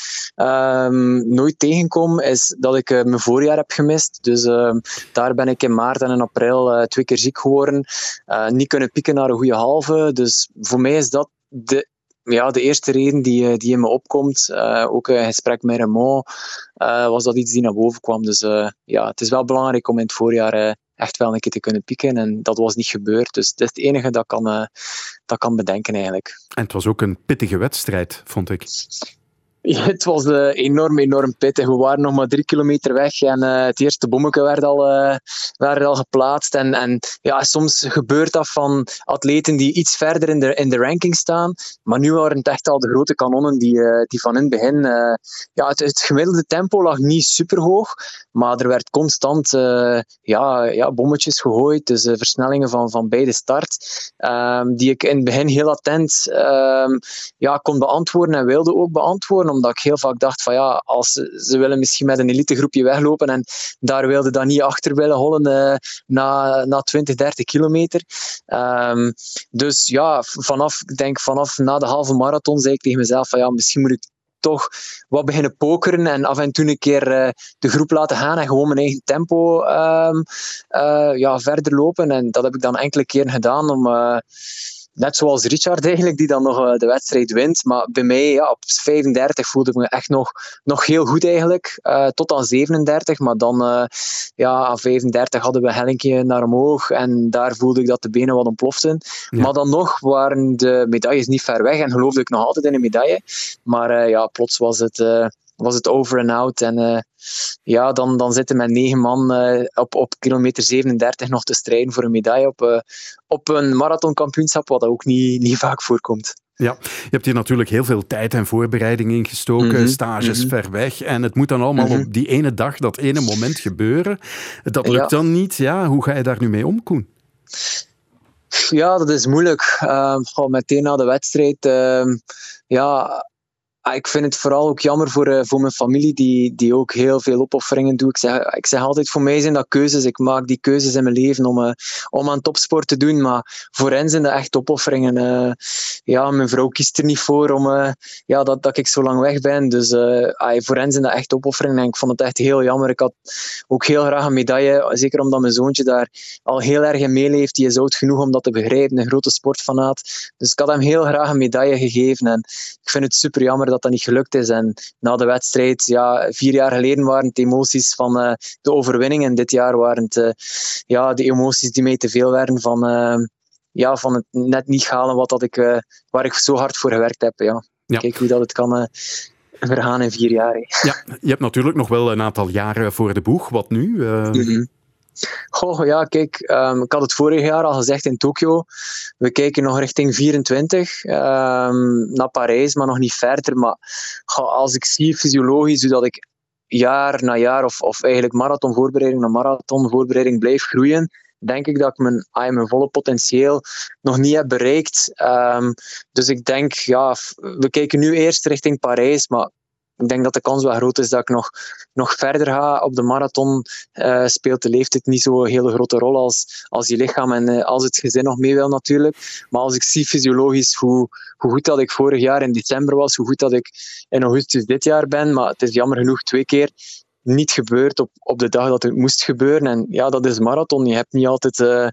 um, nooit tegenkom, is dat ik uh, mijn voorjaar heb gemist. Dus uh, daar ben ik in maart en in april uh, twee keer ziek geworden. Uh, niet kunnen pieken naar een goede halve. Dus voor mij is dat de ja, de eerste reden die, die in me opkomt, uh, ook een gesprek met Raymond, uh, was dat iets die naar boven kwam. Dus ja, het is wel belangrijk om in het voorjaar echt wel een keer te kunnen pieken. En dat was niet gebeurd. Dus dat is het enige dat kan, dat kan bedenken eigenlijk. En het was ook een pittige wedstrijd, vond ik. Het was uh, enorm, enorm pittig. We waren nog maar drie kilometer weg en uh, het eerste bommetje werd al, uh, werd al geplaatst. En, en ja, soms gebeurt dat van atleten die iets verder in de, in de ranking staan. Maar nu waren het echt al de grote kanonnen die, die van in het begin... ja, het, gemiddelde tempo lag niet super hoog, maar er werd constant ja, ja, bommetjes gegooid. Dus versnellingen van, van beide start. Ehm, die ik in het begin heel attent ehm, ja, kon beantwoorden en wilde ook beantwoorden omdat ik heel vaak dacht van ja, als ze, willen misschien met een elitegroepje weglopen en daar wilde dan niet achter willen hollen uh, na, na 20, 30 kilometer. Um, dus ja, vanaf, ik denk vanaf na de halve marathon zei ik tegen mezelf van ja, misschien moet ik toch wat beginnen pokeren en af en toe een keer uh, de groep laten gaan en gewoon mijn eigen tempo um, uh, ja, verder lopen. En dat heb ik dan enkele keren gedaan om net zoals Richard eigenlijk, die dan nog uh, de wedstrijd wint. Maar bij mij, ja, op 35 voelde ik me echt nog, nog heel goed eigenlijk. Uh, tot aan 37, maar dan uh, ja, aan 35 hadden we Hellinkje naar omhoog. En daar voelde ik dat de benen wat ontploften. Ja. Maar dan nog waren de medailles niet ver weg en geloofde ik nog altijd in een medaille. Maar ja, plots was het was het over en out. En uh, ja, dan, dan zitten met negen man uh, op, op kilometer 37 nog te strijden voor een medaille op, uh, op een marathonkampioenschap, wat ook niet, niet vaak voorkomt. Ja, je hebt hier natuurlijk heel veel tijd en voorbereiding in gestoken, mm -hmm. stages mm -hmm. ver weg. En het moet dan allemaal mm -hmm. op die ene dag, dat ene moment gebeuren. Dat lukt ja. dan niet. Ja, hoe ga je daar nu mee om, Koen? Ja, dat is moeilijk. Uh, meteen na de wedstrijd. Uh, ja, ik vind het vooral ook jammer voor, uh, voor mijn familie, die, die ook heel veel opofferingen doet. Ik zeg, ik zeg altijd, voor mij zijn dat keuzes. Ik maak die keuzes in mijn leven om, uh, om aan topsport te doen. Maar voor hen zijn dat echt opofferingen. Uh, ja, mijn vrouw kiest er niet voor om, ja, dat, dat ik zo lang weg ben. Dus voor hen zijn dat echt opofferingen. En ik vond het echt heel jammer. Ik had ook heel graag een medaille. Zeker omdat mijn zoontje daar al heel erg in meeleeft. Die is oud genoeg om dat te begrijpen. Een grote sportfanaat. Dus ik had hem heel graag een medaille gegeven. En ik vind het super jammer dat dat niet gelukt is. En na de wedstrijd, ja, vier jaar geleden waren het emoties van uh, de overwinning. En dit jaar waren het uh, ja, de emoties die mij te veel werden van, uh, ja, van het net niet halen wat dat ik, waar ik zo hard voor gewerkt heb. Ja. ja. Kijk hoe dat het kan vergaan in vier jaar. Ja, je hebt natuurlijk nog wel een aantal jaren voor de boeg. Wat nu? Mm -hmm. Goh, ja, kijk, um, ik had het vorig jaar al gezegd in Tokio. We kijken nog richting 24 um, naar Parijs, maar nog niet verder. Maar als ik zie fysiologisch dat ik jaar na jaar, of, of eigenlijk marathonvoorbereiding na marathonvoorbereiding blijf groeien, denk ik dat ik mijn, mijn volle potentieel nog niet heb bereikt. Um, dus ik denk, ja, we kijken nu eerst richting Parijs, maar ik denk dat de kans wel groot is dat ik nog, nog verder ga op de marathon. Uh, speelt de leeftijd niet zo'n hele grote rol als, als je lichaam en uh, als het gezin nog mee wil natuurlijk. Maar als ik zie fysiologisch hoe, hoe goed dat ik vorig jaar in december was, hoe goed dat ik in augustus dit jaar ben, maar het is jammer genoeg twee keer niet gebeurt op, op de dag dat het moest gebeuren. En ja, dat is marathon. Je hebt niet altijd... eh,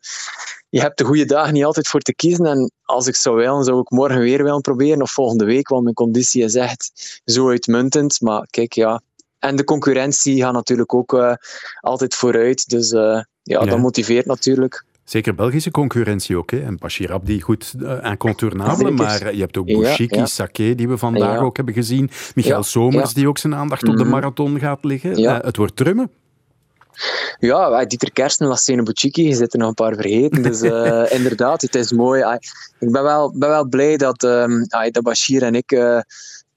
je hebt de goede dagen niet altijd voor te kiezen. En als ik zou willen, zou ik morgen weer willen proberen. Of volgende week, want mijn conditie is echt zo uitmuntend. Maar kijk, ja. En de concurrentie gaat natuurlijk ook eh, altijd vooruit. Dus eh, ja, Ja. dat motiveert natuurlijk. Zeker Belgische concurrentie ook. Hè. En Bashir Abdi, goed, incontournable. Zeker. Maar eh, je hebt ook Bouchiki, ja. Sake, die we vandaag ook hebben gezien. Michael Somers, die ook zijn aandacht op de Mhm. marathon gaat liggen. Ja. Eh, het wordt trummen. Ja, Dieter Kersten, Lassene Bouchiki, je zit er nog een paar vergeten. Dus eh, inderdaad, het is mooi. Ah, Ik ben wel, ben wel blij dat, ah, dat Bashir en ik eh,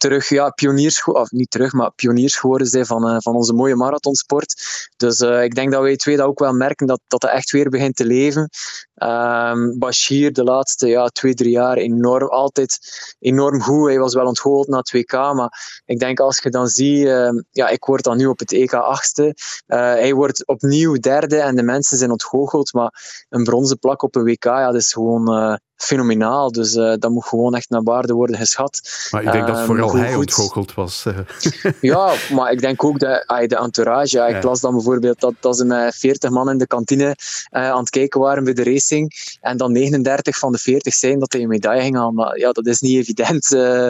terug, ja, pioniers, of niet terug, maar pioniers geworden zijn van, eh, van onze mooie marathonsport. Dus eh, ik denk dat wij twee dat ook wel merken, dat, dat echt weer begint te leven. Ehm, Bashir de laatste ja, twee, drie jaar enorm, altijd enorm goed. Hij was wel ontgoocheld na het WK, maar ik denk als je dan ziet, ehm, ja, ik word dan nu op het EK achtste. Eh, hij wordt opnieuw derde en de mensen zijn ontgoocheld, maar een bronzen plak op een WK, ja, dat is gewoon fenomenaal. Dus eh, dat moet gewoon echt naar waarde worden geschat. Maar ik denk dat Ehm, vooral hij ontgoocheld was. eh. ja, maar ik denk ook dat ah, de entourage. Ja, ik las dan bijvoorbeeld dat, dat ze met 40 man in de kantine eh, aan het kijken waren bij de racing. En dan 39 van de 40 zijn dat hij een medaille ging halen. Maar ja, dat is niet evident. eh.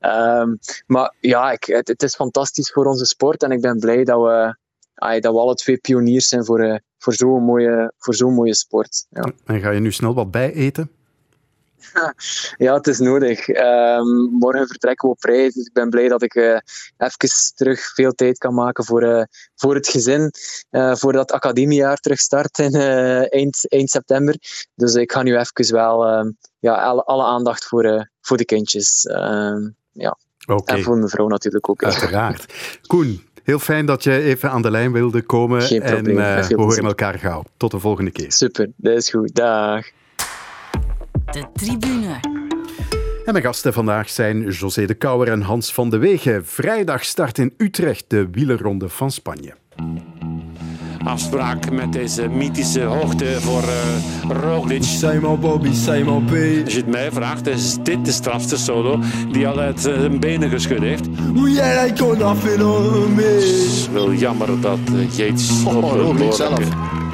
Ehm, maar ja, ik, het, het is fantastisch voor onze sport. En ik ben blij dat we, dat we alle twee pioniers zijn voor, voor zo'n mooie, voor zo'n mooie sport. Ja. En ga je nu snel wat bijeten? Ja, het is nodig. Ehm, morgen vertrekken we op reis, dus ik ben blij dat ik eh even terug veel tijd kan maken voor, eh, voor het gezin, eh, voor dat academiejaar terug start in eind, eind september. Dus ik ga nu even wel ehm, ja, alle, alle aandacht voor, voor de kindjes. Ehm, ja. En voor mijn vrouw natuurlijk ook. Uiteraard. Koen, heel fijn dat je even aan de lijn wilde komen. Geen En met veel we horen elkaar gauw. Tot de volgende keer. Super, dat is goed. Dag. De tribune. En mijn gasten vandaag zijn José de Kouwer en Hans van de Wegen. Vrijdag start in Utrecht de wielerronde van Spanje. afspraak met deze mythische hoogte voor uh, Roglic. Simon Bobby, Simon P. Als je het mij vraagt, is dit de strafste solo die al uit zijn benen geschud heeft. Yeah, I kon nothing on me. Het is wel jammer dat uh, Yates op een Roglic zelf.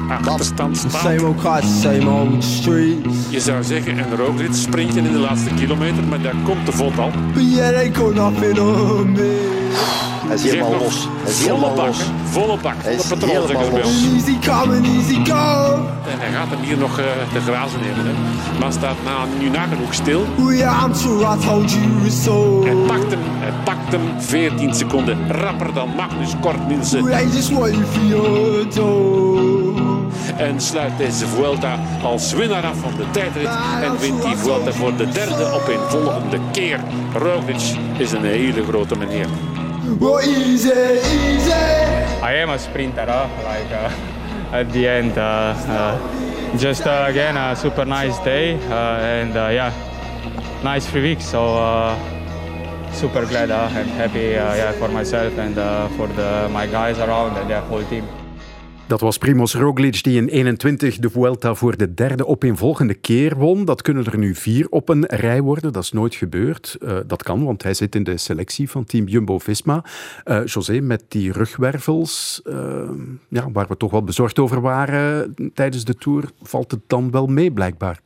Achterstand staat. Same old cars, same old streets. Je zou zeggen een Roglic sprintje in de laatste kilometer, maar daar komt de vod al. I kon. Hij is helemaal los. Hij is Volle helemaal bak, los. volle bak. Hij is de patroon helemaal ons. Easy come and easy go. En hij gaat hem hier nog uh, te grazen nemen. Hè. Maar staat na, nu nagenoeg stil. I'm sure I told you so. Hij pakt hem, hij pakt hem 14 seconden rapper dan Magnus Kort Nielsen. Oh, I just waiting for your door. En sluit deze Vuelta als winnaar af van de tijdrit. En wint die Vuelta voor de derde op een volgende keer. Roglic is een hele grote meneer. Oh, easy, easy. I am a sprinter, huh? like uh, at the end. Uh, uh, just uh, again a super nice day, uh, and uh, yeah, nice three weeks. So uh, super glad uh, and happy uh, yeah, for myself and uh, for the, my guys around and the whole team. Dat was Primoz Roglic die in 21 de Vuelta voor de derde opeenvolgende keer won. Dat kunnen er nu vier op een rij worden. Dat is nooit gebeurd. Uh, dat kan, want hij zit in de selectie van team Jumbo-Visma. Uh, José, met die rugwervels, uh, ja, waar we toch wel bezorgd over waren tijdens de Tour, valt het dan wel mee blijkbaar?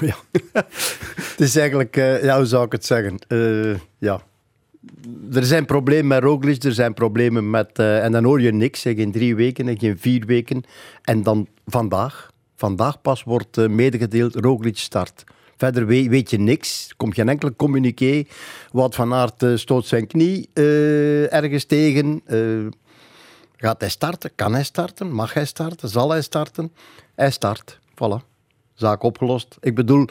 Ja. het is eigenlijk, ja, hoe zou ik het zeggen? Ja. Er zijn problemen met Roglic, er zijn problemen met... Uh, en dan hoor je niks, hè, geen drie weken, en geen vier weken. En dan vandaag, vandaag pas wordt uh, medegedeeld, Roglic start. Verder weet, je niks, komt geen enkel communiqué. Wout van Aert uh, stoot zijn knie ergens tegen. gaat hij starten? Kan hij starten? Mag hij starten? Zal hij starten? Hij start, voilà zaak opgelost. Ik bedoel,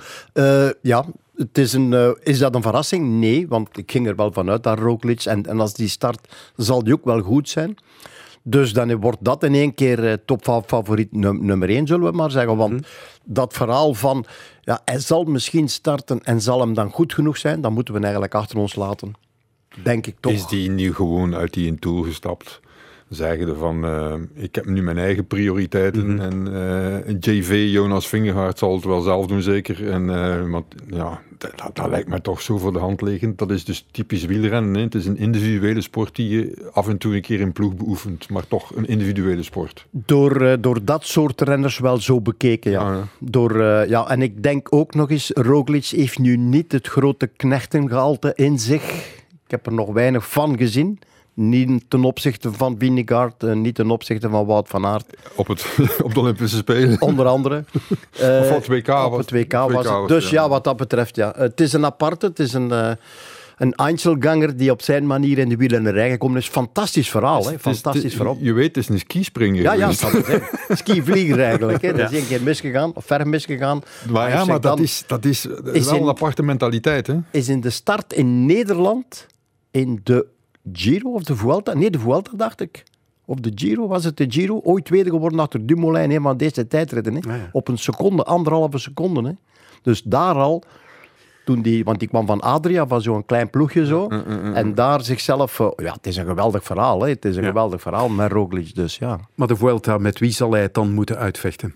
ja, het is, een, uh, is dat een verrassing? Nee, want ik ging er wel vanuit dat Roglic. En, en als die start, zal die ook wel goed zijn. Dus dan wordt dat in één keer uh, topfavoriet num nummer één, zullen we maar zeggen. Want hmm. dat verhaal van, ja, hij zal misschien starten en zal hem dan goed genoeg zijn, dan moeten we eigenlijk achter ons laten. Denk ik toch. Is die nu gewoon uit die tool gestapt? Zeggen van, eh, ik heb nu mijn eigen prioriteiten en eh, JV, Jonas Vingegaard zal het wel zelf doen zeker. En, eh, want ja, dat, lijkt mij toch zo voor de hand liggend. Dat is dus typisch wielrennen. Hè. Het is een individuele sport die je af en toe een keer in ploeg beoefent, maar toch een individuele sport. Door, door dat soort renners wel zo bekeken, ja. Door, eh, ja. En ik denk ook nog eens, Roglic heeft nu niet het grote knechtengehalte in zich. Ik heb er nog weinig van gezien. Niet ten opzichte van Vingegaard, eh, niet ten opzichte van Wout van Aert. Op, het, op de Olympische Spelen. Onder andere. Eh, Of op het WK op was het WK was WK het. was Dus ja. ja. wat dat betreft, ja. Het is een aparte, het is een, eh, een Einzelganger die op zijn manier in de wielrennerij gekomen is. Fantastisch verhaal, hè. Is- Fantastisch verhaal. Je weet, het is een skispringer. Ja, ja. Skivlieger eigenlijk. Hè. Dat is Ja. één keer misgegaan, of ver misgegaan. Maar ja, maar dat is, dat is, dat is is wel in- een aparte mentaliteit. Hè? is in de start in Nederland in de Giro of de Vuelta. Nee, de Vuelta dacht ik. Of de Giro, was het de Giro? Ooit tweede geworden achter Dumoulin, hè, van deze tijdritten. Hè. Op een seconde, anderhalve seconde. Hè. Dus daar al, toen die, want die kwam van Adria, van zo'n klein ploegje zo. En daar zichzelf, eh, ja, het is een geweldig verhaal. Hè. Het is een geweldig verhaal met Roglic, dus ja. Maar de Vuelta, met wie zal hij het dan moeten uitvechten?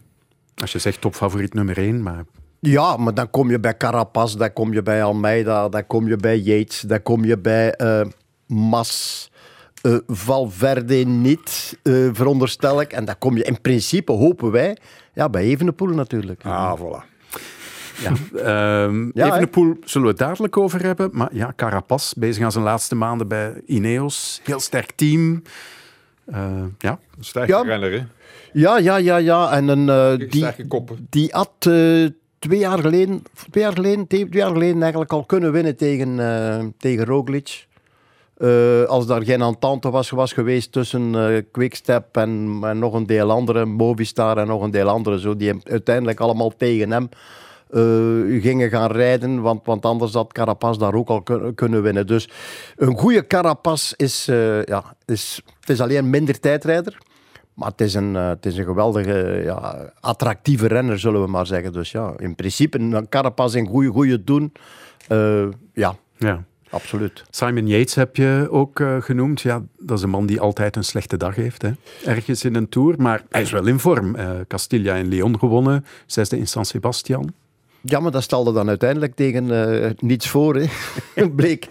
Als je zegt topfavoriet nummer één, maar... Ja, maar dan kom je bij Carapaz, dan kom je bij Almeida, dan kom je bij Yates, dan kom je bij eh, Mas, eh, Valverde niet, eh, veronderstel ik. En dan kom je in principe, hopen wij, ja, bij Evenepoel natuurlijk. Ah, voilà. Ja, ehm Ja? Evenepoel zullen we het dadelijk over hebben. Maar ja, Carapaz, bezig aan zijn laatste maanden bij Ineos. Heel sterk team. Eh, ja. Sterke Ja. renner, hè? Ja, ja, ja, ja. En een, die, Sterke koppen. die had eh, twee jaar geleden, twee jaar geleden, twee jaar geleden eigenlijk al kunnen winnen tegen, eh, tegen Roglic. Eh, als daar geen entente was, geweest tussen eh, Quickstep en, nog een deel andere, Movistar en nog een deel andere, zo, die uiteindelijk allemaal tegen hem eh, gingen gaan rijden, want, want anders had Carapaz daar ook al kun- kunnen winnen. Dus een goede Carapaz is, ja, is, is alleen een minder tijdrijder. Maar het is een, het is een geweldige, ja, attractieve renner, zullen we maar zeggen. Dus ja, in principe, een Carapaz in goede, goede doen. ja, ja, absoluut. Simon Yates heb je ook eh, genoemd. Ja, dat is een man die altijd een slechte dag heeft. Hè. Ergens in een Tour, maar hij is wel in vorm. Eh Castilla en Leon gewonnen. Zesde in San Sebastian. Ja, maar dat stelde dan uiteindelijk tegen eh, niets voor, hè. bleek.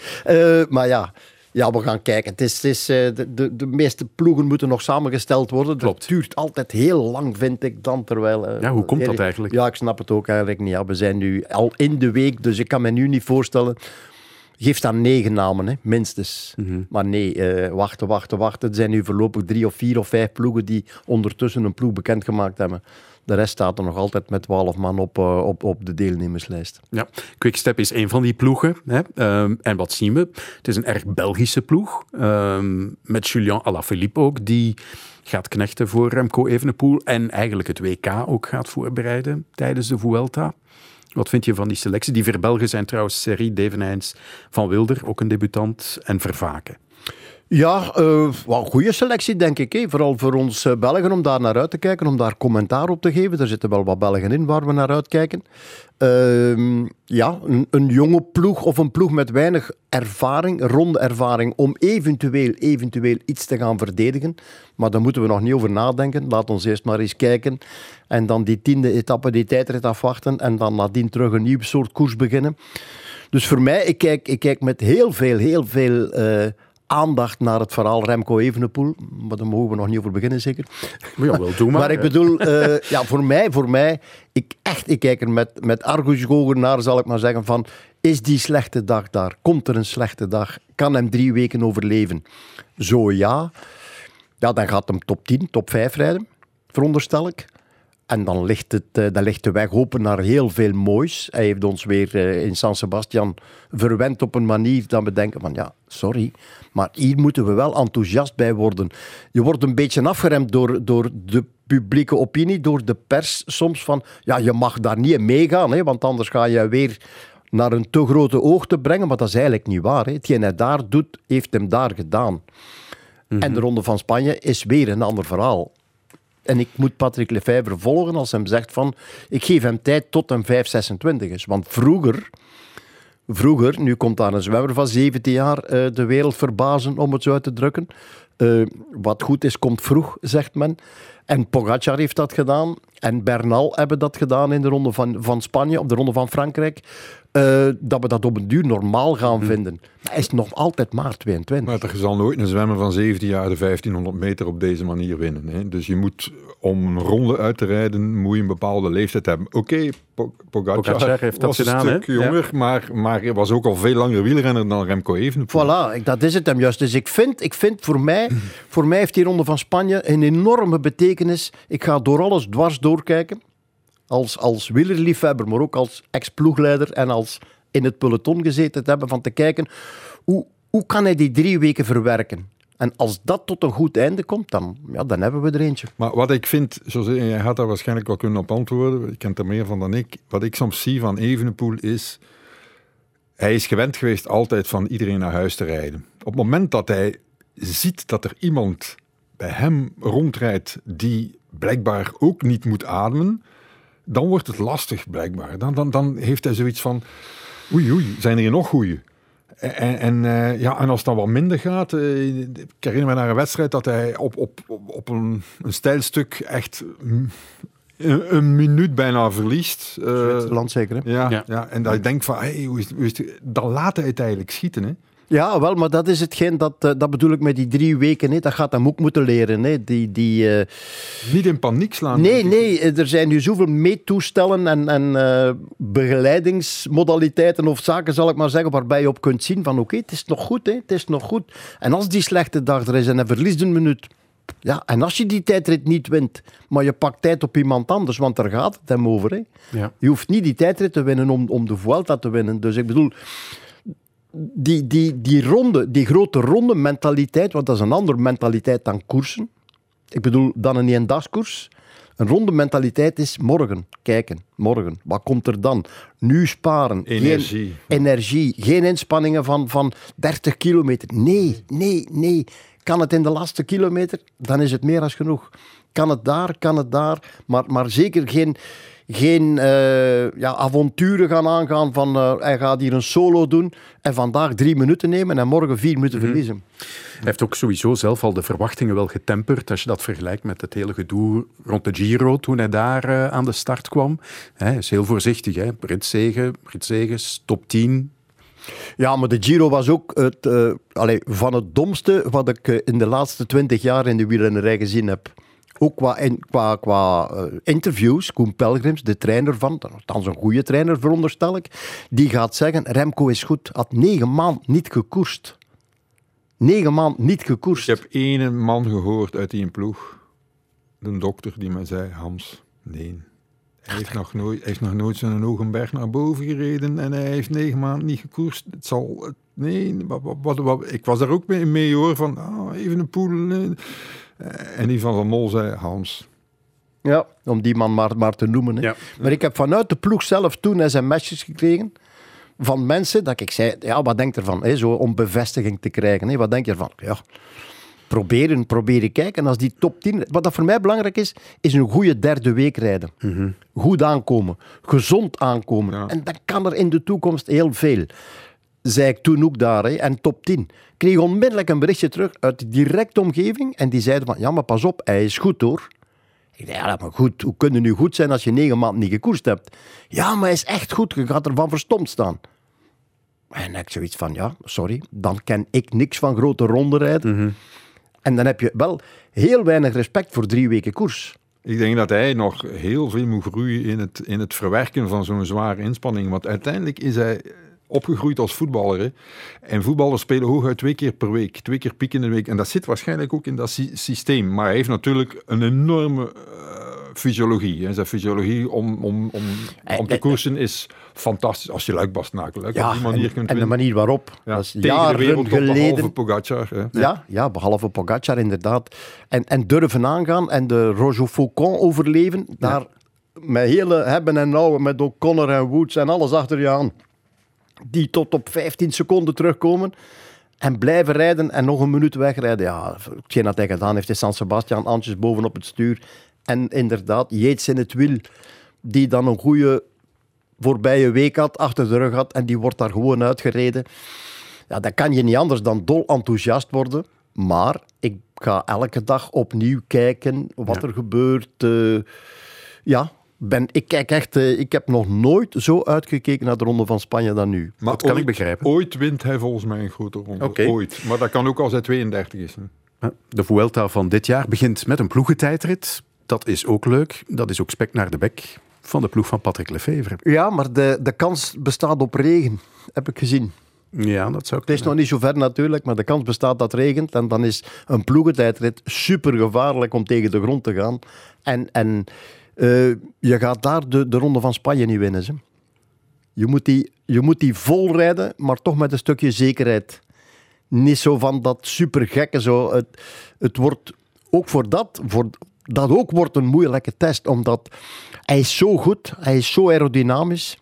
Maar ja. ja, we gaan kijken. Het is, het is, de, de, de meeste ploegen moeten nog samengesteld worden. Het duurt altijd heel lang, vind ik dan. Terwijl, Ja, hoe komt dat eigenlijk? Ja, ik snap het ook eigenlijk niet. Ja, we zijn nu al in de week, dus ik kan me nu niet voorstellen... Geef staan negen namen, hè, minstens. Mhm. Maar nee, eh, wachten, wachten, wachten. Er zijn nu voorlopig drie of vier of vijf ploegen die ondertussen een ploeg bekendgemaakt hebben. De rest staat er nog altijd met twaalf man op, eh, op, op de deelnemerslijst. Ja, Quickstep is een van die ploegen. Hè. Ehm, en wat zien we? Het is een erg Belgische ploeg. Ehm, met Julien Alaphilippe ook, die gaat knechten voor Remco Evenepoel. En eigenlijk het WK ook gaat voorbereiden tijdens de Vuelta. Wat vind je van die selectie? Die verbelgen zijn trouwens Serie, Devenijns, Van Wilder, ook een debutant, en Vervaken. Ja, eh wel goede selectie, denk ik. Hè. Vooral voor ons eh, Belgen om daar naar uit te kijken, om daar commentaar op te geven. Er zitten wel wat Belgen in waar we naar uitkijken. Ehm, ja, een, een jonge ploeg of een ploeg met weinig ervaring, ronde ervaring, om eventueel, eventueel iets te gaan verdedigen. Maar daar moeten we nog niet over nadenken. Laat ons eerst maar eens kijken. En dan die tiende etappe, die tijdrit afwachten. En dan nadien terug een nieuw soort koers beginnen. Dus voor mij, ik kijk, ik kijk met heel veel, heel veel eh, aandacht naar het verhaal Remco Evenepoel. Maar daar mogen we nog niet over beginnen, zeker. Ja, wel, doe maar. Maar ik bedoel, eh, ja, voor mij, voor mij ik, echt, ik kijk er met, met argusogen naar, zal ik maar zeggen, van... Is die slechte dag daar? Komt er een slechte dag? Kan hem drie weken overleven? Zo ja. Ja, dan gaat hem top 10, top 5 rijden, veronderstel ik. En dan ligt, het, eh, dan ligt de weg open naar heel veel moois. Hij heeft ons weer eh, in San Sebastian verwend op een manier dat we denken van ja, sorry, maar hier moeten we wel enthousiast bij worden. Je wordt een beetje afgeremd door, door de publieke opinie, door de pers soms van ja, je mag daar niet in meegaan, hè, want anders ga je weer naar een te grote oogte brengen, maar dat is eigenlijk niet waar. Hè. Hetgeen hij daar doet, heeft hem daar gedaan. En de Ronde van Spanje is weer een ander verhaal. En ik moet Patrick Lefevre volgen als hij zegt van... Ik geef hem tijd tot hem 5,26 is. Want vroeger... Vroeger, nu komt daar een zwemmer van 17 jaar eh, de wereld verbazen, om het zo uit te drukken. Eh, wat goed is, komt vroeg, zegt men. En Pogacar heeft dat gedaan. En Bernal hebben dat gedaan in de ronde van, van Spanje, op de ronde van Frankrijk. Eh, dat we dat op een duur normaal gaan vinden. Maar hij is nog altijd maar 22. Maar er zal nooit een zwemmer van 17 jaar de 1500 meter op deze manier winnen. Hè. Dus je moet, om een ronde uit te rijden, moet je een bepaalde leeftijd hebben. Oké, Po- Pogacar, Pogacar heeft dat was gedaan, een stuk jonger, maar, maar hij was ook al veel langer wielrenner dan Remco Evenepoel. Voilà, ik- dat is het hem juist. Dus ik vind, ik vind voor, mij, voor mij heeft die Ronde van Spanje een enorme betekenis. Ik ga door alles dwars doorkijken. Als, als wielerliefhebber, maar ook als ex-ploegleider en als in het peloton gezeten te hebben, van te kijken hoe, hoe kan hij die drie weken verwerken. En als dat tot een goed einde komt, dan, ja, dan hebben we er eentje. Maar wat ik vind, José, jij had daar waarschijnlijk wel kunnen op antwoorden, je kent er meer van dan ik. Wat ik soms zie van Evenepoel is, hij is gewend geweest altijd van iedereen naar huis te rijden. Op het moment dat hij ziet dat er iemand bij hem rondrijdt die blijkbaar ook niet moet ademen, dan wordt het lastig blijkbaar. Dan, dan, dan heeft hij zoiets van, oei oei, zijn er hier nog goeie? En, en, eh, ja, en als het dan wat minder gaat, eh, ik herinner me naar een wedstrijd dat hij op, op, op, een, een stijl stuk echt een, een minuut bijna verliest. Eh, Zwitserland zeker, hè? Ja, Ja. ja. en dat ik denk van, hey, hoe is, hoe is het- dan laat hij het eigenlijk schieten. Hè? Ja, wel, maar dat is hetgeen, dat, eh, dat bedoel ik met die drie weken. Dat gaat hem ook moeten leren. Hè. Die, die, eh, Niet in paniek slaan. Nee, nee, eh, er zijn nu zoveel meetoestellen en, en begeleidingsmodaliteiten of zaken, zal ik maar zeggen, waarbij je op kunt zien van oké, het is nog goed, hè, het is nog goed. En als die slechte dag er is en hij verliest een minuut, ja, en als je die tijdrit niet wint, maar je pakt tijd op iemand anders, want daar gaat het hem over. Hè. Ja. Je hoeft niet die tijdrit te winnen om, om de Vuelta te winnen. Dus ik bedoel, die, die, die ronde, die grote ronde mentaliteit, want dat is een andere mentaliteit dan koersen. Ik bedoel, dan een eendagskoers. Een ronde mentaliteit is morgen kijken. Morgen. Wat komt er dan? Nu sparen. Energie. Geen energie. Geen inspanningen van, van 30 kilometer. Nee, nee, nee. Kan het in de laatste kilometer? Dan is het meer dan genoeg. Kan het daar? Kan het daar? Maar, maar zeker geen, geen eh, ja, avonturen gaan aangaan van eh, hij gaat hier een solo doen en vandaag drie minuten nemen en morgen vier minuten verliezen. Hij heeft ook sowieso zelf al de verwachtingen wel getemperd. Als je dat vergelijkt met het hele gedoe rond de Giro toen hij daar eh, aan de start kwam. Hij is heel voorzichtig. Hè? Britzegens, top 10. Ja, maar de Giro was ook het, allee, van het domste wat ik in de laatste twintig jaar in de wielrennerij gezien heb. Ook qua, qua, qua eh, interviews, Koen Pelgrims, de trainer van, althans een goede trainer veronderstel ik, die gaat zeggen, Remco is goed, had negen maanden niet gekoerst. Negen maanden niet gekoerst. Ik heb één man gehoord uit die ploeg, de dokter, die mij zei, Hans, nee. Hij heeft nog nooit, heeft nog nooit zijn Hogenberg naar boven gereden en hij heeft negen maanden niet gekoerst. Het zal, nee, wat- ik was daar ook mee, mee hoor, van ah, even een poel. eh. En die van Van Mol zei, Hans, Ja, om die man maar, maar te noemen. Hè. Maar ik heb vanuit de ploeg zelf toen sms'jes gekregen van mensen dat ik zei, ja, wat denk je ervan? Hè? Zo om bevestiging te krijgen. Hè? Wat denk je ervan? Ja, proberen, proberen kijken. En als die top 10... Wat dat voor mij belangrijk is, is een goede derde week rijden. Goed aankomen. Gezond aankomen. En dan kan er in de toekomst heel veel. Zei ik toen ook daar. Hè? En top 10. Kreeg onmiddellijk een berichtje terug uit de directe omgeving. En die zeiden van, ja, maar pas op, hij is goed hoor. Ik dacht, ja, maar goed, hoe kun je nu goed zijn als je negen maanden niet gekoerst hebt? Ja, maar hij is echt goed, je gaat ervan verstomd staan. En ik zoiets van, ja, sorry, dan ken ik niks van grote ronde rijden. En dan heb je wel heel weinig respect voor drie weken koers. Ik denk dat hij nog heel veel moet groeien in het, in het verwerken van zo'n zware inspanning. Want uiteindelijk is hij opgegroeid als voetballer. Hè. En voetballers spelen hooguit twee keer per week. Twee keer piek in de week. En dat zit waarschijnlijk ook in dat sy- systeem. Maar hij heeft natuurlijk een enorme eh, fysiologie. Hè. Zijn fysiologie om, om, om, om te koersen is fantastisch. Als je luikbast na luik Ja, op die manier en- kunt en de manier waarop. Ja, Dat is tegen de jaren wereldtop, behalve geleden. Pogacar. Hè. Ja, ja, behalve Pogacar inderdaad. En, en durven aangaan en de Roger Faucon overleven, daar met hele hebben en houden, met O'Connor en Woods en alles achter je aan, die tot op 15 seconden terugkomen en blijven rijden en nog een minuut wegrijden. Ja, hetgeen dat hij gedaan heeft in San Sebastian, Antjes bovenop het stuur. En inderdaad, Yates in het wiel, die dan een goede voorbije week had, achter de rug had, en die wordt daar gewoon uitgereden. Ja, dan kan je niet anders dan dol enthousiast worden. Maar ik ga elke dag opnieuw kijken wat er gebeurt. eh, ja, ben, ik kijk echt... eh, ik heb nog nooit zo uitgekeken naar de Ronde van Spanje dan nu. Maar Dat kan ik begrijpen. Ooit wint hij volgens mij een grote ronde. Ooit. Maar dat kan ook als hij 32 is. hè. De Vuelta van dit jaar begint met een ploegentijdrit. Dat is ook leuk. Dat is ook spek naar de bek van de ploeg van Patrick Lefevre. Ja, maar de, de kans bestaat op regen, heb ik gezien. Ja, dat zou Het is nog niet zo ver natuurlijk, maar de kans bestaat dat het regent. En dan is een ploegentijdrit super gevaarlijk om tegen de grond te gaan. En, en eh, je gaat daar de, de Ronde van Spanje niet winnen. Ze. Je, moet die, je moet die vol rijden, maar toch met een stukje zekerheid. Niet zo van dat super gekke zo. Het, het wordt ook voor dat, voor dat ook wordt een moeilijke test, omdat hij is zo goed, hij is zo aerodynamisch.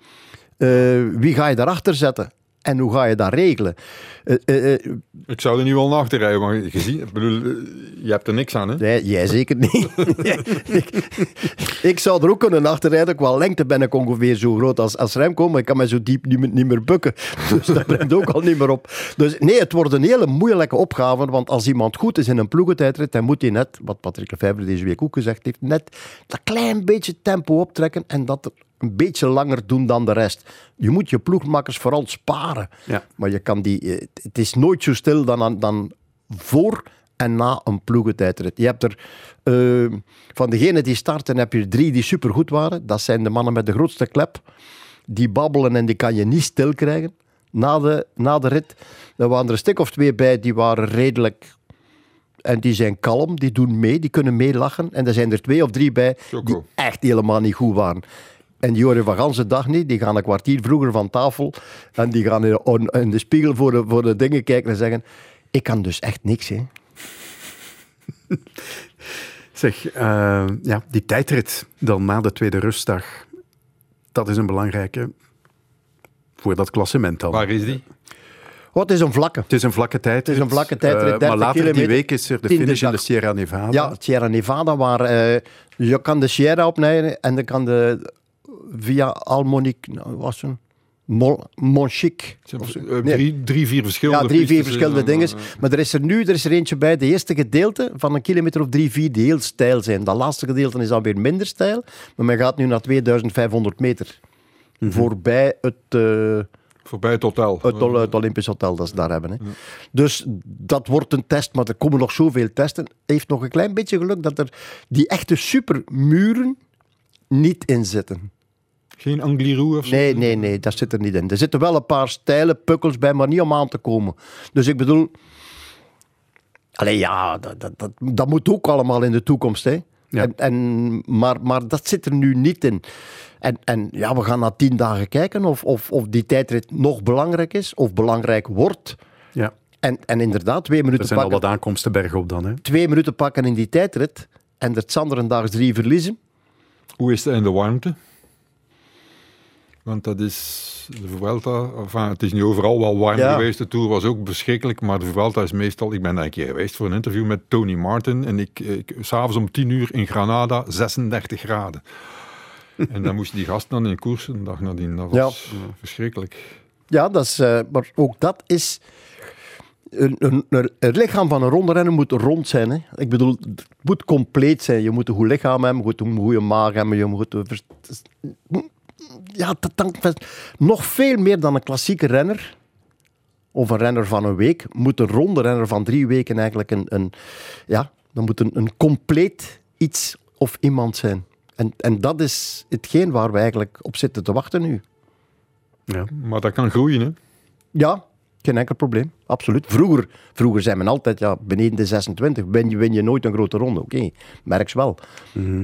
Eh, wie ga je daarachter zetten? En hoe ga je dat regelen? Eh, eh, eh, Ik zou er niet wel naar achter rijden, maar gezien, ik bedoel, je hebt er niks aan. Hè? nee, jij zeker niet. ik, ik zou er ook kunnen achterrijden. Qua lengte ben ik ongeveer zo groot als, als Remco, maar ik kan mij zo diep niet, meer- niet meer bukken. Dus dat brengt ook al niet meer op. Dus nee, het wordt een hele moeilijke opgave, want als iemand goed is in een ploegentijdrit, dan moet hij net, wat Patrick Lefebvre deze week ook gezegd heeft, net dat klein beetje tempo optrekken en dat er een beetje langer doen dan de rest. Je moet je ploegmakkers vooral sparen. Ja. Maar je kan die, eh, het is nooit zo stil dan, dan voor en na een ploegentijdrit. Je hebt er eh, van degenen die starten, heb je er drie die supergoed waren. Dat zijn de mannen met de grootste klep. Die babbelen en die kan je niet stil krijgen. Na de, na de rit, er waren er een stuk of twee bij die waren redelijk. En die zijn kalm, die doen mee, die kunnen meelachen. En er zijn er twee of drie bij die echt helemaal niet goed waren. En die horen van ganse dag niet. Die gaan een kwartier vroeger van tafel. En die gaan in, de spiegel voor de, voor de dingen kijken en zeggen... Ik kan dus echt niks, hè. Zeg, eh, ja, die tijdrit dan na de tweede rustdag, dat is een belangrijke voor dat klassement dan. Waar is die? Wat is een vlakke? Het is een vlakke tijdrit. Het is een vlakke tijdrit, Eh, maar 30 later die week is er de finish in de. Sierra Nevada. Ja, Sierra Nevada, waar eh, je kan de Sierra opnemen en dan kan de via Almonique, nou, wat was het? Mon, Monchique. Eh, Nee. drie, drie, vier verschillende Ja, drie, vier verschillende eh, dingen. Maar er is er nu er is er eentje bij, de eerste gedeelte van een kilometer of drie, vier, die heel steil zijn. Dat laatste gedeelte is dan weer minder steil, maar men gaat nu naar 2500 meter. Voorbij het... eh, Voorbij het hotel. het, Ol- het Olympisch Hotel dat ze daar hebben. Hè. Dus dat wordt een test, maar er komen nog zoveel testen. Het heeft nog een klein beetje geluk dat er die echte supermuren niet in zitten. Geen Angliru of zo? Nee, nee, nee, dat zit er niet in. Er zitten wel een paar steile pukkels bij, maar niet om aan te komen. Dus ik bedoel... Allee, ja, dat, dat, dat, dat moet ook allemaal in de toekomst. Hè. En, en, maar, maar dat zit er nu niet in. En, en ja, we gaan na tien dagen kijken of, of, of die tijdrit nog belangrijk is, of belangrijk wordt. Ja. En, en inderdaad, twee Er minuten zijn al pakken, wat aankomsten bergop dan. Hè. twee minuten pakken in die tijdrit en er Sanderendaags drie verliezen. Hoe is het in de warmte? Want dat is de Vuelta. Enfin, het is niet overal wel warm Ja. geweest. De Tour was ook verschrikkelijk. Maar de Vuelta is meestal... Ik ben daar een keer geweest voor een interview met Tony Martin. En ik, ik s'avonds om 10 uur in Granada 36 graden. en dan moesten die gasten dan in koers een dag nadien. Dat was verschrikkelijk. Ja, dat is, eh, maar ook dat is... Een, een, een- het lichaam van een rondrenner moet rond zijn. Hè. Ik bedoel, het moet compleet zijn. Je moet een goed lichaam hebben, je moet een goede maag hebben. Je moet, ja. Nog veel meer dan een klassieke renner, of een renner van een week, moet een ronde renner van drie weken eigenlijk een... een ja, dan moet een, een compleet iets of iemand zijn. En, en dat is hetgeen waar we eigenlijk op zitten te wachten nu. Ja. Maar dat kan groeien, hè? Ja, geen enkel probleem. Absoluut. Vroeger, vroeger zei men altijd, ja, beneden de 26 win je, win je nooit een grote ronde. Oké, merks wel.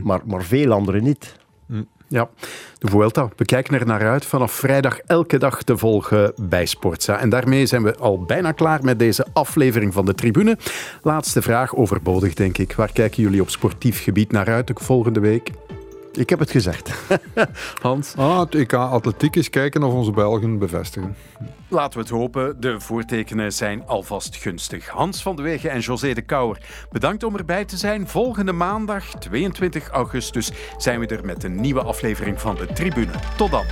maar, maar veel anderen niet. Ja, de Vuelta. We kijken er naar uit vanaf vrijdag elke dag te volgen bij Sportza. En daarmee zijn we al bijna klaar met deze aflevering van de Tribune. Laatste vraag, overbodig denk ik. Waar kijken jullie op sportief gebied naar uit de volgende week? Ik heb het gezegd. Hans? Ah, het EK Atletiek is kijken of onze Belgen bevestigen. Laten we het hopen. De voortekenen zijn alvast gunstig. Hans van de Wegen en José de Kouwer, bedankt om erbij te zijn. Volgende maandag, 22 augustus, zijn we er met een nieuwe aflevering van de Tribune. Tot dan.